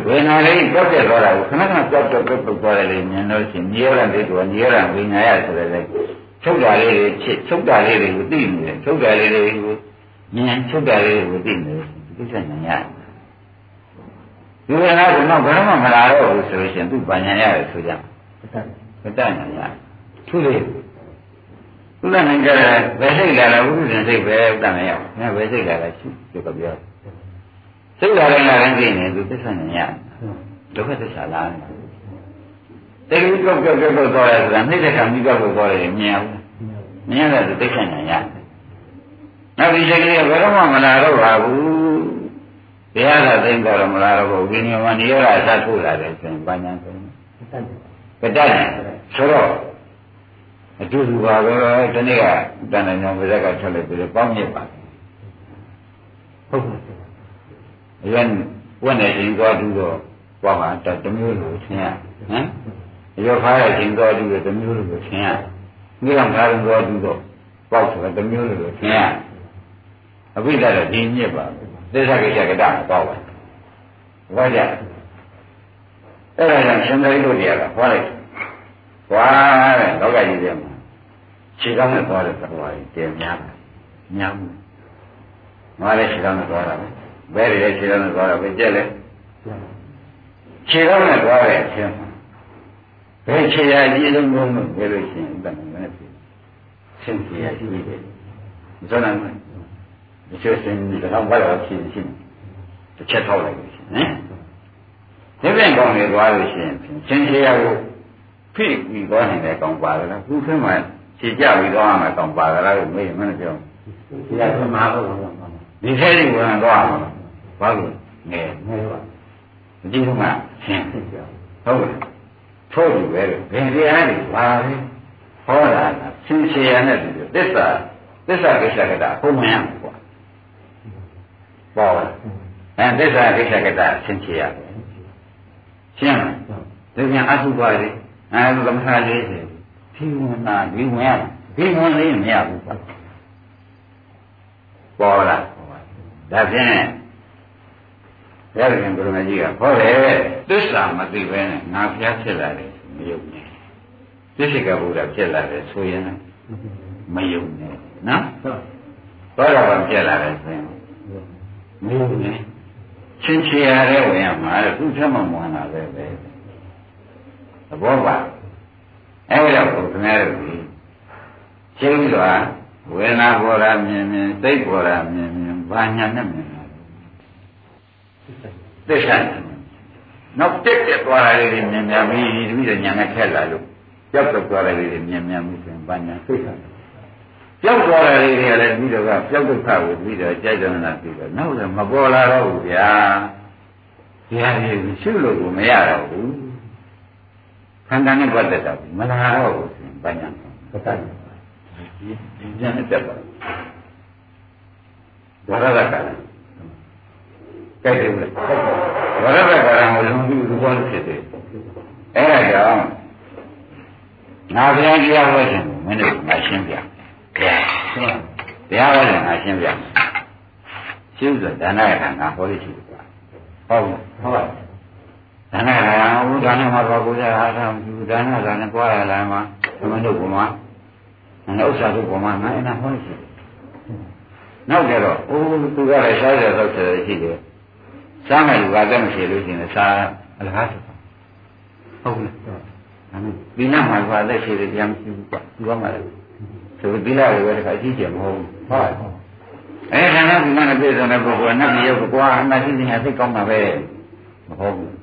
ဝေဒနာလေးကြောက်ပြသွားတာကိုခဏခဏကြောက်ကြောက်ကြောက်ကြောက်သွားတယ်လေမြင်လို့ရှိရင်ညေရတဲ့တူညေရဝိညာယဆိုတဲ့လေချုပ်တာလေးတွေချစ်ချုပ်တာလေးတွေကိုသိနေတယ်ချုပ်တာလေးတွေကိုမြင်ချုပ်တာလေးတွေကိုသိနေတယ်သစ္စာညာရဒီဝေဒနာကတော့ဘာမှမလာတော့ဘူးဆိုလို့ရှိရင်သူ့ပညာရတယ်ဆိုကြတတ်မတတ်နိုင်ရသူလေဥဒ္ဒနာကြတယ်ဘယ်စိတ်လာလဲဝိသုဒ္ဓစိတ်ပဲဥဒ္ဒနာရောက်ငါဘယ်စိတ်လာလဲရှိသူကပြော စိတ်လာတိုင်းလာတိုင်းသိနေသူသစ္စာဉာဏ်ရဒုက္ခသစ္စာလားတေကြီးကြောက်ကြောက်ကြောက်ကြောက်သွားတယ်ဆိုတာနှိမ့်တဲ့ကံပြီးကြောက်ကြောက်သွားတယ်မြင်အောင်မြင်ရတယ်သိက္ခာညာရနောက်ဒီစိတ်ကလေးကဘယ်တော့မှမလာတော့ပါဘူးတရားသာသိတော့မလာတော့ဘူးဝိညာဉ်မနိရောဓအသထုတ်လာတယ်ဆိုရင်ဘာညာဆိုရင်ကတ္တဆိုတော့အတူတူပါပဲဒီနေ့ကတဏ္ဍာညောင်ပါဇက်ကထွက်လိုက်ပြီးတော့ပေါင်းမြစ်ပါဟုတ်ပါဘူး အရင်ဝက်နေခြင်းသွားတူတော့ဘာမှတမျိုးလိုသင်ရဟမ်ရောခါရခြင်းသွားတူတော့တမျိုးလိုသင်ရမိအောင်ခါရင်သွားတူတော့ပေါက်ဆိုတော့တမျိုးလိုသင်ရအဘိဓါတော့ဒီမြစ်ပါသစ္စာကိစ္စကတ္တမှာတော့ပါဘာကြအဲ့ဒါကြောင့်ရှင်သာရိပုတ္တရာကဟောလိုက်ဟွာတဲ့လောကကြီးထဲမှာခြေကောင်းနဲ့သွားတဲ့သဘောကြီးတည်များတယ်များမှုငါလည်းခြေကောင်းနဲ့သွားတာပဲ ဘယ်တွေလဲခြေကောင်းနဲ့သွားတာပဲကြက်လဲခြေကောင်းနဲ့သွားတဲ့အချင်းဘယ်ခြေရအကြီးဆုံးဘုံလို့ပြောလို့ရှိရင်တန်တယ်ဖြစ်ဆင်းခြေရရှိတယ်မစွမ်းနိုင်ဘူးမချွတ်စင်ဒီတော့ဘာလို့ဖြစ်ရှိတစ်ချက်ထောက်လိုက်လို့ရှိရင်ဟင်ဒီပြန်ကောင်းနေသွားလို့ရှိရင်ဆင်းခြေရကိုဖိပြီးသွားနိုင်တဲ့ကောင်ပါလားခုခင်းမှာခြေကြပြီးသွားမှကောင်ပါလားလို့မေးမင်းပြောဒီကမှာဘုရားဒီထဲကြီးဝင်သွားမှာ ဘာလို့ငယ်ငယ်ပါမကြည့်ဘူးမဆင်းဟုတ်ကဲ့ထို့ပြီပဲဘယ်တရားတွေပါလဲဟောတာဆင်းခြေရနဲ့ဒီသစ္စာသစ္စာကိစ္စကတာဘုံမှန်ရမှာပေါ့ပေါ်လားအဲသစ္စာကိစ္စကတာဆင်းခြေရတယ်ရှင်းလားဒီပြန်အထုသွားတယ်အဲလိုသမထလေးတယ်ဒီဝင်တာဒီဝင်ရဒီဝင်လေးမရဘူးပေါ့ပေါ်လားဒါဖြင့် ဘုရားရှင်ကိုရမကြီးကဟောတယ်သစ္စာမသိပဲနဲ့ငါဖျားဖြစ်လာတယ်မယုံနဲ့သစ္စိကဘုရားဖြစ်လာတယ်ဆိုရင်မယုံနဲ့နော်ဟုတ်တော့ဘာဖြစ်လာတယ်ဆိုရင်မယုံနဲ့ချင်းချရတဲ့ဝင်ရမှာလေသူ့ချက်မှမဝင်လာပဲပဲသဘောပါအဲ့ဒါကိုခင်ဗျားတို့ဒီရှင်းပြီးတော့ဝေဒနာပေါ်တာမြင်မြင်သိပေါ်တာမြင်မြင်ဘာညာနဲ့မြင်တာ သစ္စာနောက်တက်တက်သွားတာလေးတွေမြင်မြင်ပြီးတပည့်တော်ညာနဲ့ထက်လာလို့ကြောက်တော့သွားတာလေးတွေမြင်မြင်မှုဆိုရင်ဘာညာသိတာကြောက်သွားတာလေးတွေကလည်းပြီးတော့ကကြောက်ဒုက္ခကိုပြီးတော့ကြိုက်တယ်နာပြီးတော့နောက်လည်းမပေါ်လာတော့ဘူးဗျာဒီဟာကြီးရှုလို့ကိုမရတော့ဘူးခန္ဓာနဲ့ပတ်သက်တာမလာတော့ဘူးဆိုရင်ဘာညာသတ္တဒီဉာဏ်နဲ့တက်ပါဝရဒကလည်း ကြိုက်တယ်ဘူးလားဝရဒကလည်းဟိုလုံးပြီးလူပေါ်ဖြစ်တယ်အဲ့ဒါကြောင့်ငါဘုရားတရားဟောခြင်းမင်းတို့ငါရှင်းပြဘုရားတရားဟောခြင်းငါရှင်းပြရှင်းဆိုဒါနရကငါဟောလို့ရှိတယ်ဟုတ်ဟုတ်ဟုတ်ဒါနရကဘုရားနဲ့မှာပါကိုယ်ရအားထားဘူးဒါနကလည်းကြွားရလာမှာသမဏုကမှာငါဥစ္စာတို့ပေါ်မှာငါအဲ့ဒါဟောလို့ရှိတယ်နောက်ကြတော့အိုးသူကလည်းစားရတော့ဆက်ရှိတယ် စားမယ်လူကလည်းမရှိလို့ရှိရင်စားအလကားဆိုဟုတ်လားဒါနဲ့ဒီနောက်မှာကလည်းရှိတယ်ပြန်ကြည့်ဘူးကွာသူကမှလည်းဆိုဒီလာတွေပဲတခါကြည့်ကြမဟုတ်ဘူးဟုတ်အဲဒါကဒီမှာပြည့်စုံတဲ့ပုဂ္ဂိုလ်ကနတ်ပြည်ရောက်ကွာအမှရှိနေတာသိကောင်းမှာပဲမဟုတ်ဘူး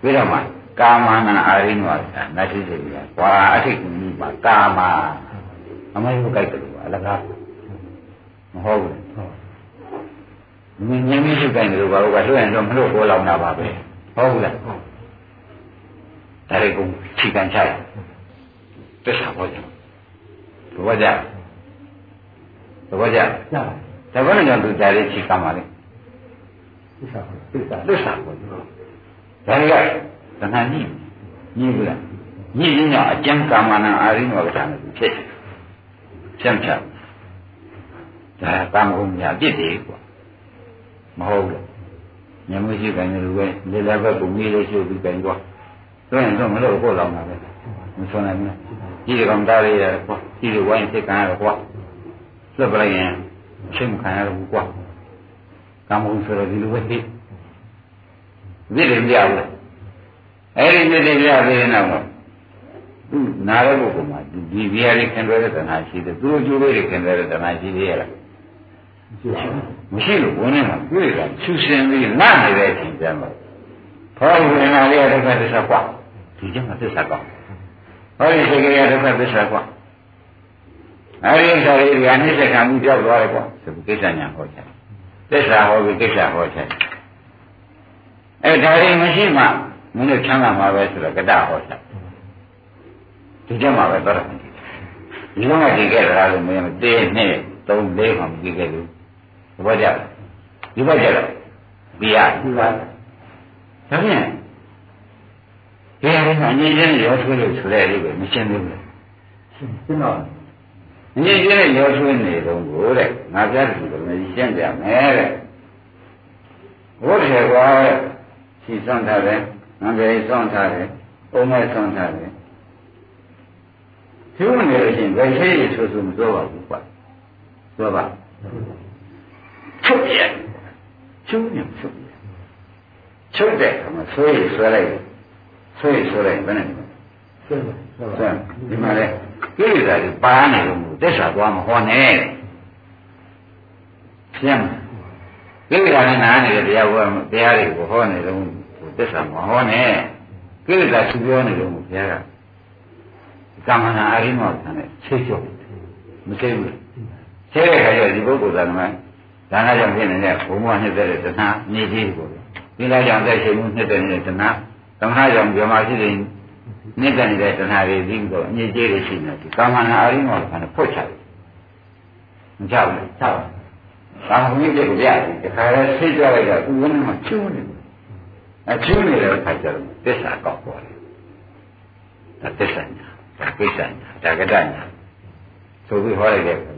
ပြီးတော့မှကာမနာအာရိနဝါဒနတ်ရှိတယ်ကွာအထိတ်ကူကြီးမှာကာမအမေကိုကြိုက်တယ်ကွာအလကားမဟုတ်ဘူး မြင်မြင်မရှိကြိုက်တယ်လို့ဘာလို့ကလွှဲရင်တော့မလို့ပေါ်လောင်တာပါပဲဟုတ်ဘူးလားဒါတွေကိုခြိကန်ချိုက်တစ္ဆာဘောကြသဘောကြသဘောကြသဘောနဲ့ကြောင့်သူကြားလေးခြိကန်ပါလေသစ္စာသစ္စာသစ္စာဘောဒါတွေကတဏှာညှိညှိဘူးလားညှိရင်တော့အကျံကာမနာအာရိနောကတာနဲ့ဖြစ်ဖြန့်ဖြန့်ဒါကံကုန်ညာပြစ်တယ်ကွာ မဟုတ်ဘူးညမရှိခိုင်းတယ်လို့ပဲလေလည်းပဲကိုမီးလေးရှို့ပြီးခိုင်းကွာဆိုရင်တော့မလို့ကိုလောင်တာပဲမဆွနိုင်ဘူးကြီးကောင်သားလေးရကွာကြီးတွေဝိုင်းသိခံရကွာလွတ်ပလိုက်ရင်ချင်းခံရဘူးကွာကံကုန်ဆိုတော့ဒီလိုပဲသိမြစ်တယ်မရဘူးအဲ့ဒီမြစ်တယ်ပြသေးရင်တော့သူနာတဲ့ပုဂ္ဂိုလ်မှာဒီဘီယာလေးခင်ရတဲ့တဏှာရှိတယ်သူတို့ကျိုးလေးခင်ရတဲ့တဏှာရှိသေးရဲ့လား မရှိလို့ဝင်နေမှာတွေ့တာဆူစင်ပြီးနားနေတဲ့အချိန်ကျမှဘောဝင်လာလေးရတဲ့သစ္စာကွာဒီကျမှသစ္စာကွာဟောဒီစိတ်ကလေးရတဲ့သစ္စာကွာအဲဒီဥစ္စာလေးဒီအနိစ္စခံမှုကြောက်သွားတယ်ပေါ့ဒီကိစ္စညာဟောချင်သစ္စာဟောပြီးကိစ္စဟောချင်အဲဒါရင်မရှိမှမင်းတို့ချမ်းသာမှာပဲဆိုတော့ကတဟောချင်ဒီကျမှပဲတော့တယ်ဒီလုံးကဒီခဲ့တာလို့မင်းတို့တေးနဲ့3 4မှမကြည့်ခဲ့ဘူး ဘောကြဒီဘက်ကြတော့ပြရဒီပါဒါဖြင့်ဒီအရင်ကအငြင်းချင်းရောထွေးလို့ဆိုတဲ့လေးပဲမရှင်းသေးဘူးရှင်းရှင်းတော့အငြင်းချင်းနဲ့ရောထွေးနေတော့ကိုတဲ့ငါပြတယ်ဆိုတော့လည်းရှင်းပြမယ်တဲ့ဘုရားကွာရှင်းဆောင်ထားတယ်ငါပြေဆောင်ထားတယ်အုံးမဲ့ဆောင်ထားတယ်ကျိုးနေလို့ရှိရင်ဘယ်ရှိရဆိုဆိုမပြောပါဘူးကွာပြောပါ ချုပ်ရချုပ်နေချုပ်ရချုပ်တဲ့အခါမှာဆွဲရဆွဲလိုက်ဆွဲရဆွဲလိုက်ဘယ်နဲ့ရှင်းရှင်းပါဆရာဒီမှာလေကိလေသာတွေပါနေလို့သစ္စာသွားမဟောနဲ့ရှင်းမကိလေသာနဲ့နားနေတဲ့တရားဘောတရားတွေကိုဟောနေလို့သစ္စာမဟောနဲ့ကိလေသာသူပြောနေလို့ဘုရားကကာမနာအရိမောဆံနဲ့ချိတ်ကျော်မသိဘူးဆဲတဲ့ခါကျဒီပုဂ္ဂိုလ်ကမှ ဒါနကြောင့်ဖြစ်နေတဲ့ဘုံဘဝနှစ်သက်တဲ့တဏှာနေကြီးကိုဒီလားကြောင့်သက်ရှိမှုနှစ်သက်နေတဲ့တဏှာတဏှာကြောင့်ပြမရှိတဲ့နှစ်သက်နေတဲ့တဏှာတွေပြီးတော့အငြိကျေးတွေရှိနေတယ်ကာမနာအရိမောဆံနဲ့ဖွတ်ချတယ်မကြောက်ဘူးဆောက်။ဒါမှမဟုတ်ပြည့်ပြရတယ်။ဒီခါလဲဆိတ်ကြလိုက်တာဥဝန်းမှာကျိုးနေတယ်။အကျိုးနေတဲ့အခါကျတော့သစ္စာကောက်ပေါ်တယ်။ဒါသစ္စာညာ။ဒါကိစ္စညာ။ဒါကတညာ။ဆိုပြီးဟောလိုက်တဲ့အခါကျတော့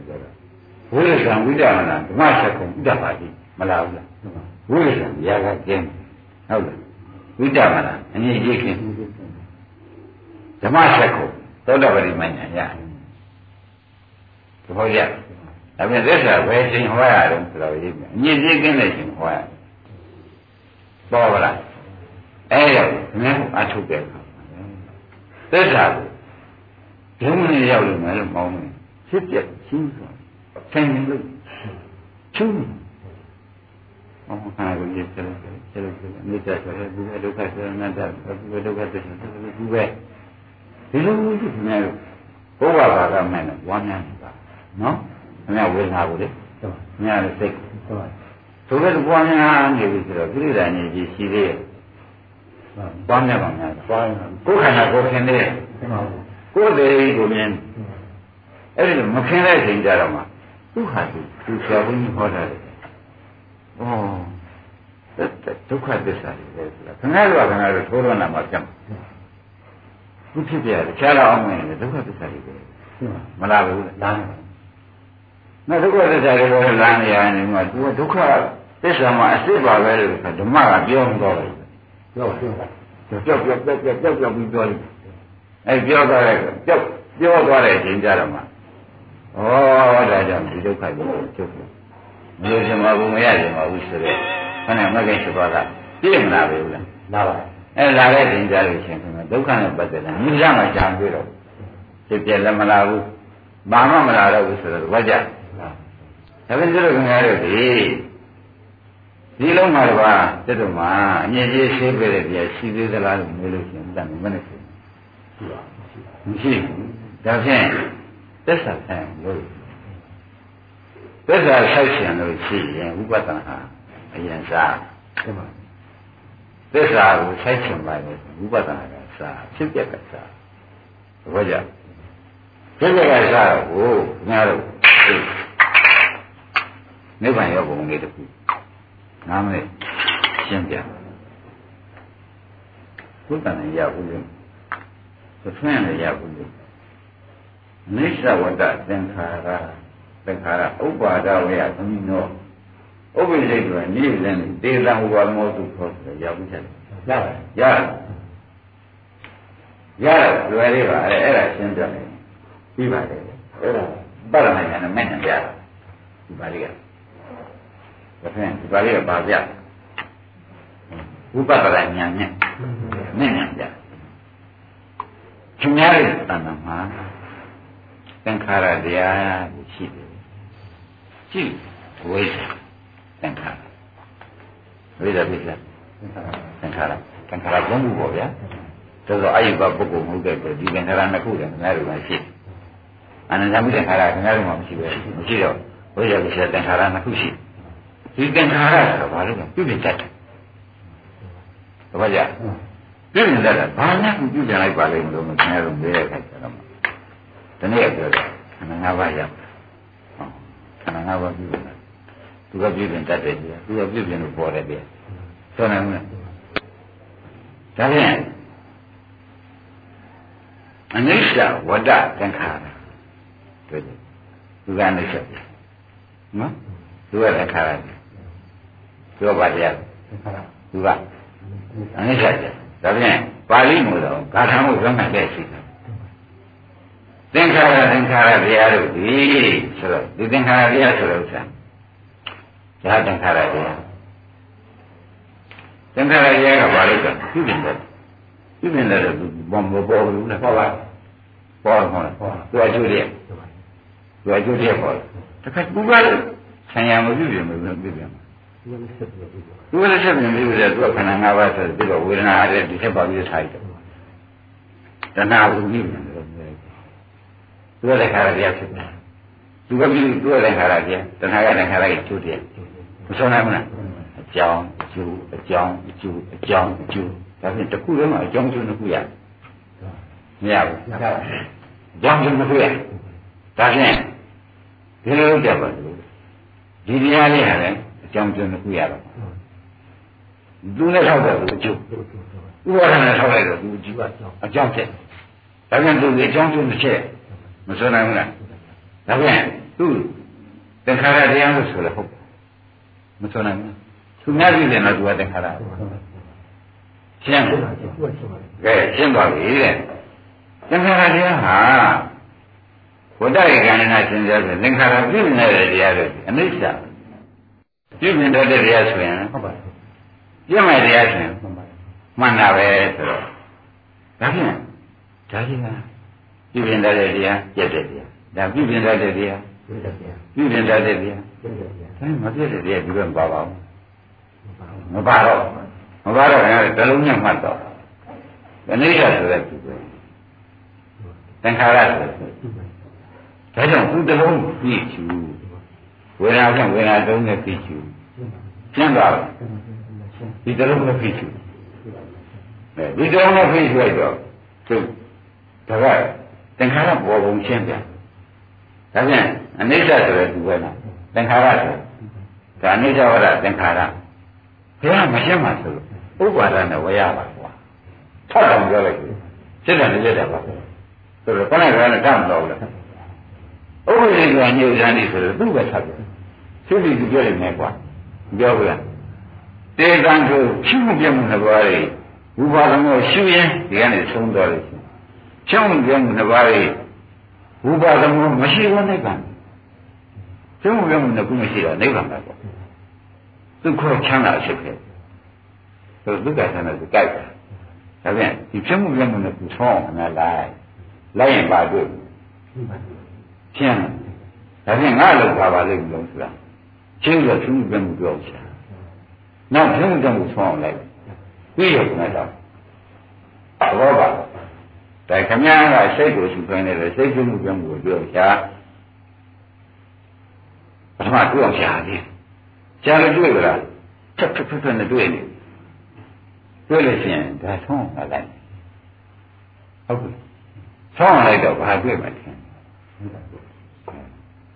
ဝိရဇံဝိဒမနာဓမ္မချက်ကုံဥဒ္ဒပါတိမလားဘူးလား။ဝိရဇံရာကကျင်းဟုတ်လား။ဝိဒမနာအငြိကြီးခင်ဓမ္မချက်ကုံသောတပတိမညာရတယ်။သဘောကျ။ဒါပြန်သစ္စာပဲချိန်ဟောရတယ်ဆိုတော့ရေးပြန်အညစ်အကြေးကင်းတဲ့ချိန်ဟောရတယ်ပေါ်ပါလားအဲ့တော့မင်းအထုတ်တဲ့အခါသစ္စာကိုဒုမနဲ့ရောက်လို့မယ်လို့မောင်းတယ်ဖြစ်ပြရှင်းသွား ဆိုင်နေလို့ချူးအော်ဟာကိုရေးတယ်ဆဲလို့ဆဲလို့မိစ္ဆာဆိုရဲဒီဒုက္ခဆိုရနာတာဒီဒုက္ခသစ္စာဆိုရဲဒီပဲဒီလိုမျိုးဖြစ်နေလို့ဘုရားဘာကမှန်းတော့ဝမ်းများနေတာနော်ခင်ဗျဝေဒနာကိုလေညာလည်းစိတ်ဆောက်ဆိုတဲ့ပွားများနေပြီဆိုတော့ပြိဋ္ဌာန်ကြီးရှိသေးရဲ့ပွားများပါများဘာလဲကိုယ်ခန္ဓာကိုယ်ခင်သေးတယ်ဒီမှာကိုယ်သေးကိုမြင်အဲ့ဒီလိုမခင်တဲ့အချိန်ကြတော့မှ သူ့ဟာသူသူဆရာဘုန်းကြီးဟောတာလေဩဒုက္ခသစ္စာတွေလေဆိုတာခင်ဗျားတို့ကခင်ဗျားတို့ထိုးရနာမှာပြတ်ခုဖြစ်ပြတယ်ခြားတော့အောင်မယ်ဒုက္ခသစ္စာတွေပဲဒီမှာမလားဘူးလားလာတယ်နောက်ဒုက္ခသစ္စာတွေကိုလမ်းနေရနေမှာသူကဒုက္ခသစ္စာမှာအစစ်ပါပဲလို့ဓမ္မကပြောမှတော့တယ်ပြောရှင်းပါပြောပြောပြောပြောပြောပြောပြီးပြောလိုက်အဲပြောသွားတယ်ပြောပြောသွားတဲ့အချိန်ကြတော့မှ ဩဒါကြောင့်ဒီဒုက္ခကိုချုပ်တယ်မလို့ရှင်မဘူးမရရှင်မဘူးဆိုတော့ခဏမကိစ္စသွားတာပြည့်မလားပဲဘူးလားလာပါအဲလာတဲ့အချိန်ကြလို့ရှင်ခင်ဗျဒုက္ခနဲ့ပတ်သက်တာမြည်ရမှာကြံတွေ့တော့ဖြစ်ပြလည်းမလာဘူးဘာမှမလာတော့ဘူးဆိုတော့ဝါကြလာဒါပေမဲ့တို့ခင်ဗျားတို့ဒီဒီလုံးမှာတော့တက်တော့မှာအငြင်းကြီးရှင်းပြတဲ့ပြရှိသေးသလားလို့မေးလို့ရှိရင်တတ်မနဲ့ရှိရှိပါရှိပါမရှိဘူးဒါဖြင့် သက်သာဆိုင်လို့သက်သာဆိုင်ရှင်လို့ရှိရင်ဥပဒနာအရင်စားဒီမှာသက်သာကိုဆိုင်ရှင်ပါလေဥပဒနာကစားဖြစ်ပြက်ကစားဘောကြဖြစ်ပြက်ကစားကိုခင်ဗျားတို့နိဗ္ဗာန်ရောက်ပုံလေးတစ်ခုနားမလဲရှင်းပြဘုဒ္ဓနဲ့ရဘူးလေသထွန်းနဲ့ရဘူးလေ နိစ္စဝတ္တသင်္ခါရသင်္ခါရဥပါဒဝေယသမီးနောဥပ္ပိစိတ်ကနိဗ္ဗာန်တေသံဝါမောတုခေါ်တယ်ရဘူးချက်ရပါရရလွယ်လေးပါအဲ့အဲ့ဒါရှင်းပြတယ်ပြီးပါတယ်အဲ့ဒါပရမညာနဲ့မဲ့ညာပြတာဒီပါလေးကဒါဖြင့်ဒီပါလေးကပါပြဥပဒနာညာနဲ့မဲ့ညာပြခင်ဗျားရဲ့တဏ္ဍာမှာ သင်္ခါရတရားရှိတယ်ရှိဝိဇ္ဇာသင်္ခါရဝိဇ္ဇာပိစ္ဆာသင်္ခါရသင်္ခါရဘုံမှုပေါ့ဗျာဆိုတော့အာယုဘပုဂ္ဂိုလ်မဟုတ်တဲ့အတွက်ဒီသင်္ခါရနှစ်ခုတည်းငါတို့ကရှိအနန္တမိသင်္ခါရခင်ဗျားတို့မှမရှိပဲမရှိတော့ဘုရားပြည့်သင်္ခါရနှစ်ခုရှိဒီသင်္ခါရဆိုတော့ဘာလို့လဲပြုပြင်တတ်တယ်တပည့်ကြပြုပြင်တတ်တာဘာနဲ့ပြုပြင်လိုက်ပါလိမ့်မလို့ခင်ဗျားတို့ပြောရခိုင်ကြတော့ ဒီနေ့ပြောတယ်ခန္ဓာ၅ပါးရောက်ခန္ဓာ၅ပါးပြုပြင်တယ်သူကပြုပြင်တတ်တယ်ကြီးသူကပြုပြင်လို့ပေါ်တယ်ပြဆိုနိုင်မလားဒါဖြင့်အနိစ္စဝတ္တသင်္ခါရတွေ့တယ်သူကအနိစ္စပြနော်သူကသင်္ခါရသူကဘာတရားသူကအနိစ္စပြဒါဖြင့်ပါဠိမို့တော့ဂါထာမို့ပြောမှတ်တဲ့ရှိတယ် သင်္ခါရသင်္ခါရတရားတို့ဒီဆိုတော့ဒီသင်္ခါရတရားဆိုတော့ဥစ္စာဒါသင်္ခါရတရားသင်္ခါရတရားကဘာလို့လဲပြုပြင်တယ်ပြုပြင်တယ်လို့ဘောမပေါ်ဘူးလားဟုတ်ပါပေါ်ဟုတ်လားသူအကျိုးတရားသူအကျိုးတရားပေါ်တခါကူကလည်းဆံရမပြုပြင်ဘူးပြုပြင်သူကလည်းဆက်ပြင်ပြီးတယ်သူကခန္ဓာ၅ပါးဆိုပြီးတော့ဝေဒနာအားလည်းဒီဆက်ပါပြီးထားတယ်တဏှာဘူးပြီးတယ် သူကလည်းခါရတရားဖြစ်တယ်သူကပြီးသူကလည်းခါရတရားတဏှာကလည်းခါရရဲ့ကျိုးတရားမဆုံးနိုင်ဘူးလားအကြောင်းအကျိုးအကြောင်းအကျိုးအကြောင်းအကျိုးဒါဖြင့်တစ်ခုလုံးကအကြောင်းကျိုးတစ်ခုရမရဘူးအကြောင်းကျိုးတစ်ခုရဒါဖြင့်ဒီလိုလုပ်ကြပါလို့ဒီတရားလေးဟာလည်းအကြောင်းကျိုးတစ်ခုရတော့သူနဲ့ထောက်တယ်သူအကျိုးဥပါဒနဲ့ထောက်လိုက်တော့သူအကျိုးအကြောင်းဖြစ်ဒါပြန်သူအကြောင်းကျိုးတစ်ချက် မစွမ်းနိုင်ဘူးလားဒါပြန်သူသင်္ခါရတရားလို့ဆိုလည်းဟုတ်မစွမ်းနိုင်ဘူးသူများကြည့်တယ်နော်သူကသင်္ခါရရှင်းကဲရှင်းပါပြီတဲ့သင်္ခါရတရားဟာဝတ္တရေကံနဲ့ရှင်းကြတယ်သင်္ခါရပြုနေတဲ့တရားတွေအနိစ္စပြုမြင်တဲ့တရားဆိုရင်ဟုတ်ပါပြည့်မဲ့တရားဆိုရင်မှန်တာပဲဆိုတော့ဒါဖြင့်ဒါကြီးက ပြုမြင်တဲ့တရားပြည့်တဲ့တရားဒါပြုမြင်တဲ့တရားပြုမြင်တဲ့တရားဒါမပြည့်တဲ့တရားဒီဘက်မပါပါဘူးမပါတော့မပါတော့လည်းတလုံးနဲ့မှတ်တော့အနိစ္စဆိုတဲ့သူပဲသင်္ခါရဆိုတဲ့ဒါကြောင့်သူတလုံးပြည့်ချူဝေဒနာကဝေဒနာတုံးနဲ့ပြည့်ချူကျန်သွားဒီတလုံးနဲ့ပြည့်ချူဒီတလုံးနဲ့ပြည့်ချူလိုက်တော့သူဒါက သင်္ခါရပေါ်ပုံရှင်းပြန်ဒါပြန်အနိစ္စဆိုတဲ့သူပဲလားသင်္ခါရဆိုဒါအနိစ္စဝရသင်္ခါရဘုရားမရှင်းပါဆိုလို့ဥပါဒနဲ့ဝရပါကွာထပ်တော်ပြောလိုက်ပြီစိတ်ဓာတ်နဲ့လက်တယ်ပါဆိုတော့ခဏခဏနဲ့တတ်မတော်ဘူးလားဥပ္ပဒေကညှို့စမ်းနေဆိုတော့သူ့ပဲထပ်တယ်စိတ်ကြီးပြောနေမယ်ကွာပြောဘူးလားတေကံကိုရှုမှုပြမှုနှစ်ပါးတွေဝိပါဒကိုရှုရင်ဒီကနေဆုံးသွားတယ် ရှုမှုပြမှုနှစ်ပါးတွေဝိပါဒကိုမရှိဘဲနိဗ္ဗာန်ရှုမှုပြမှုနှစ်ခုမရှိတော့နိဗ္ဗာန်ပဲပေါ့ဒုက္ခချမ်းသာဖြစ်ခဲ့ဆိုဒုက္ခချမ်းသာကိုကြိုက်တယ်ဒါပြန်ဒီဖြစ်မှုပြမှုနဲ့ပူဆောင်းအောင်လိုက်လိုက်ရင်ပါတွေ့ရှင်းဒါပြန်ငါလောက်ပါပါလိမ့်မလို့ဆိုတာချင်းဆိုဖြစ်မှုပြမှုပြောချင်နောက်ဖြစ်မှုပြမှုဆောင်းအောင်လိုက်ပြီးရုံနဲ့တော့ဘောပါ ဒါခမည်းကစိတ်ကိုရှုခိုင်းနေတယ်စိတ်ဖြစ်မှုပြမှုကိုပြောချာပထမတွေ့အောင်ရှာတယ်ရှာလို့တွေ့ကြလားထပ်ထပ်ထပ်နဲ့တွေ့နေတွေ့လို့ရှိရင်ဒါဆုံးလာလိုက်ဟုတ်ပြီဆုံးလိုက်တော့ဘာတွေ့မှထင်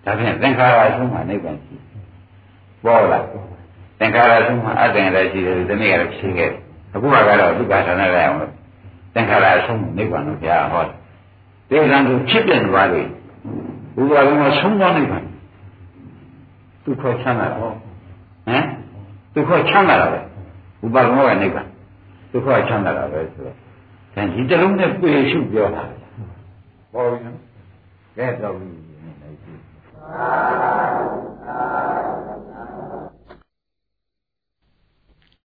ဒါဖြင့်သင်္ခါရအဆုံးမှာနိဗ္ဗာန်ရှိပေါ်လာသင်္ခါရအဆုံးမှာအတ္တရရှိတယ်ဒီနေ့ကတော့ရှိခဲ့အခုကတော့ဒုက္ခဌာနရအောင်လို့ သင်္ခါရအဆုံးမှာနိဗ္ဗာန်ကိုကြားဟောတယ်ဒီကံကိုဖြစ်ပြနေပါလေဘုရားကဆုံးသွားနိဗ္ဗာန်သူခေါ်ချမ်းသာတော့ဟမ်ဒုက္ခချမ်းသာတာပဲဥပါဒမောကနိဗ္ဗာန်ဒုက္ခချမ်းသာတာပဲဆိုတော့ဒါဒီတလုံးနဲ့ပြေရှုပြောတာပေါ်ပြီနော်ကဲတော့ပြီနေလိုက်ပြီ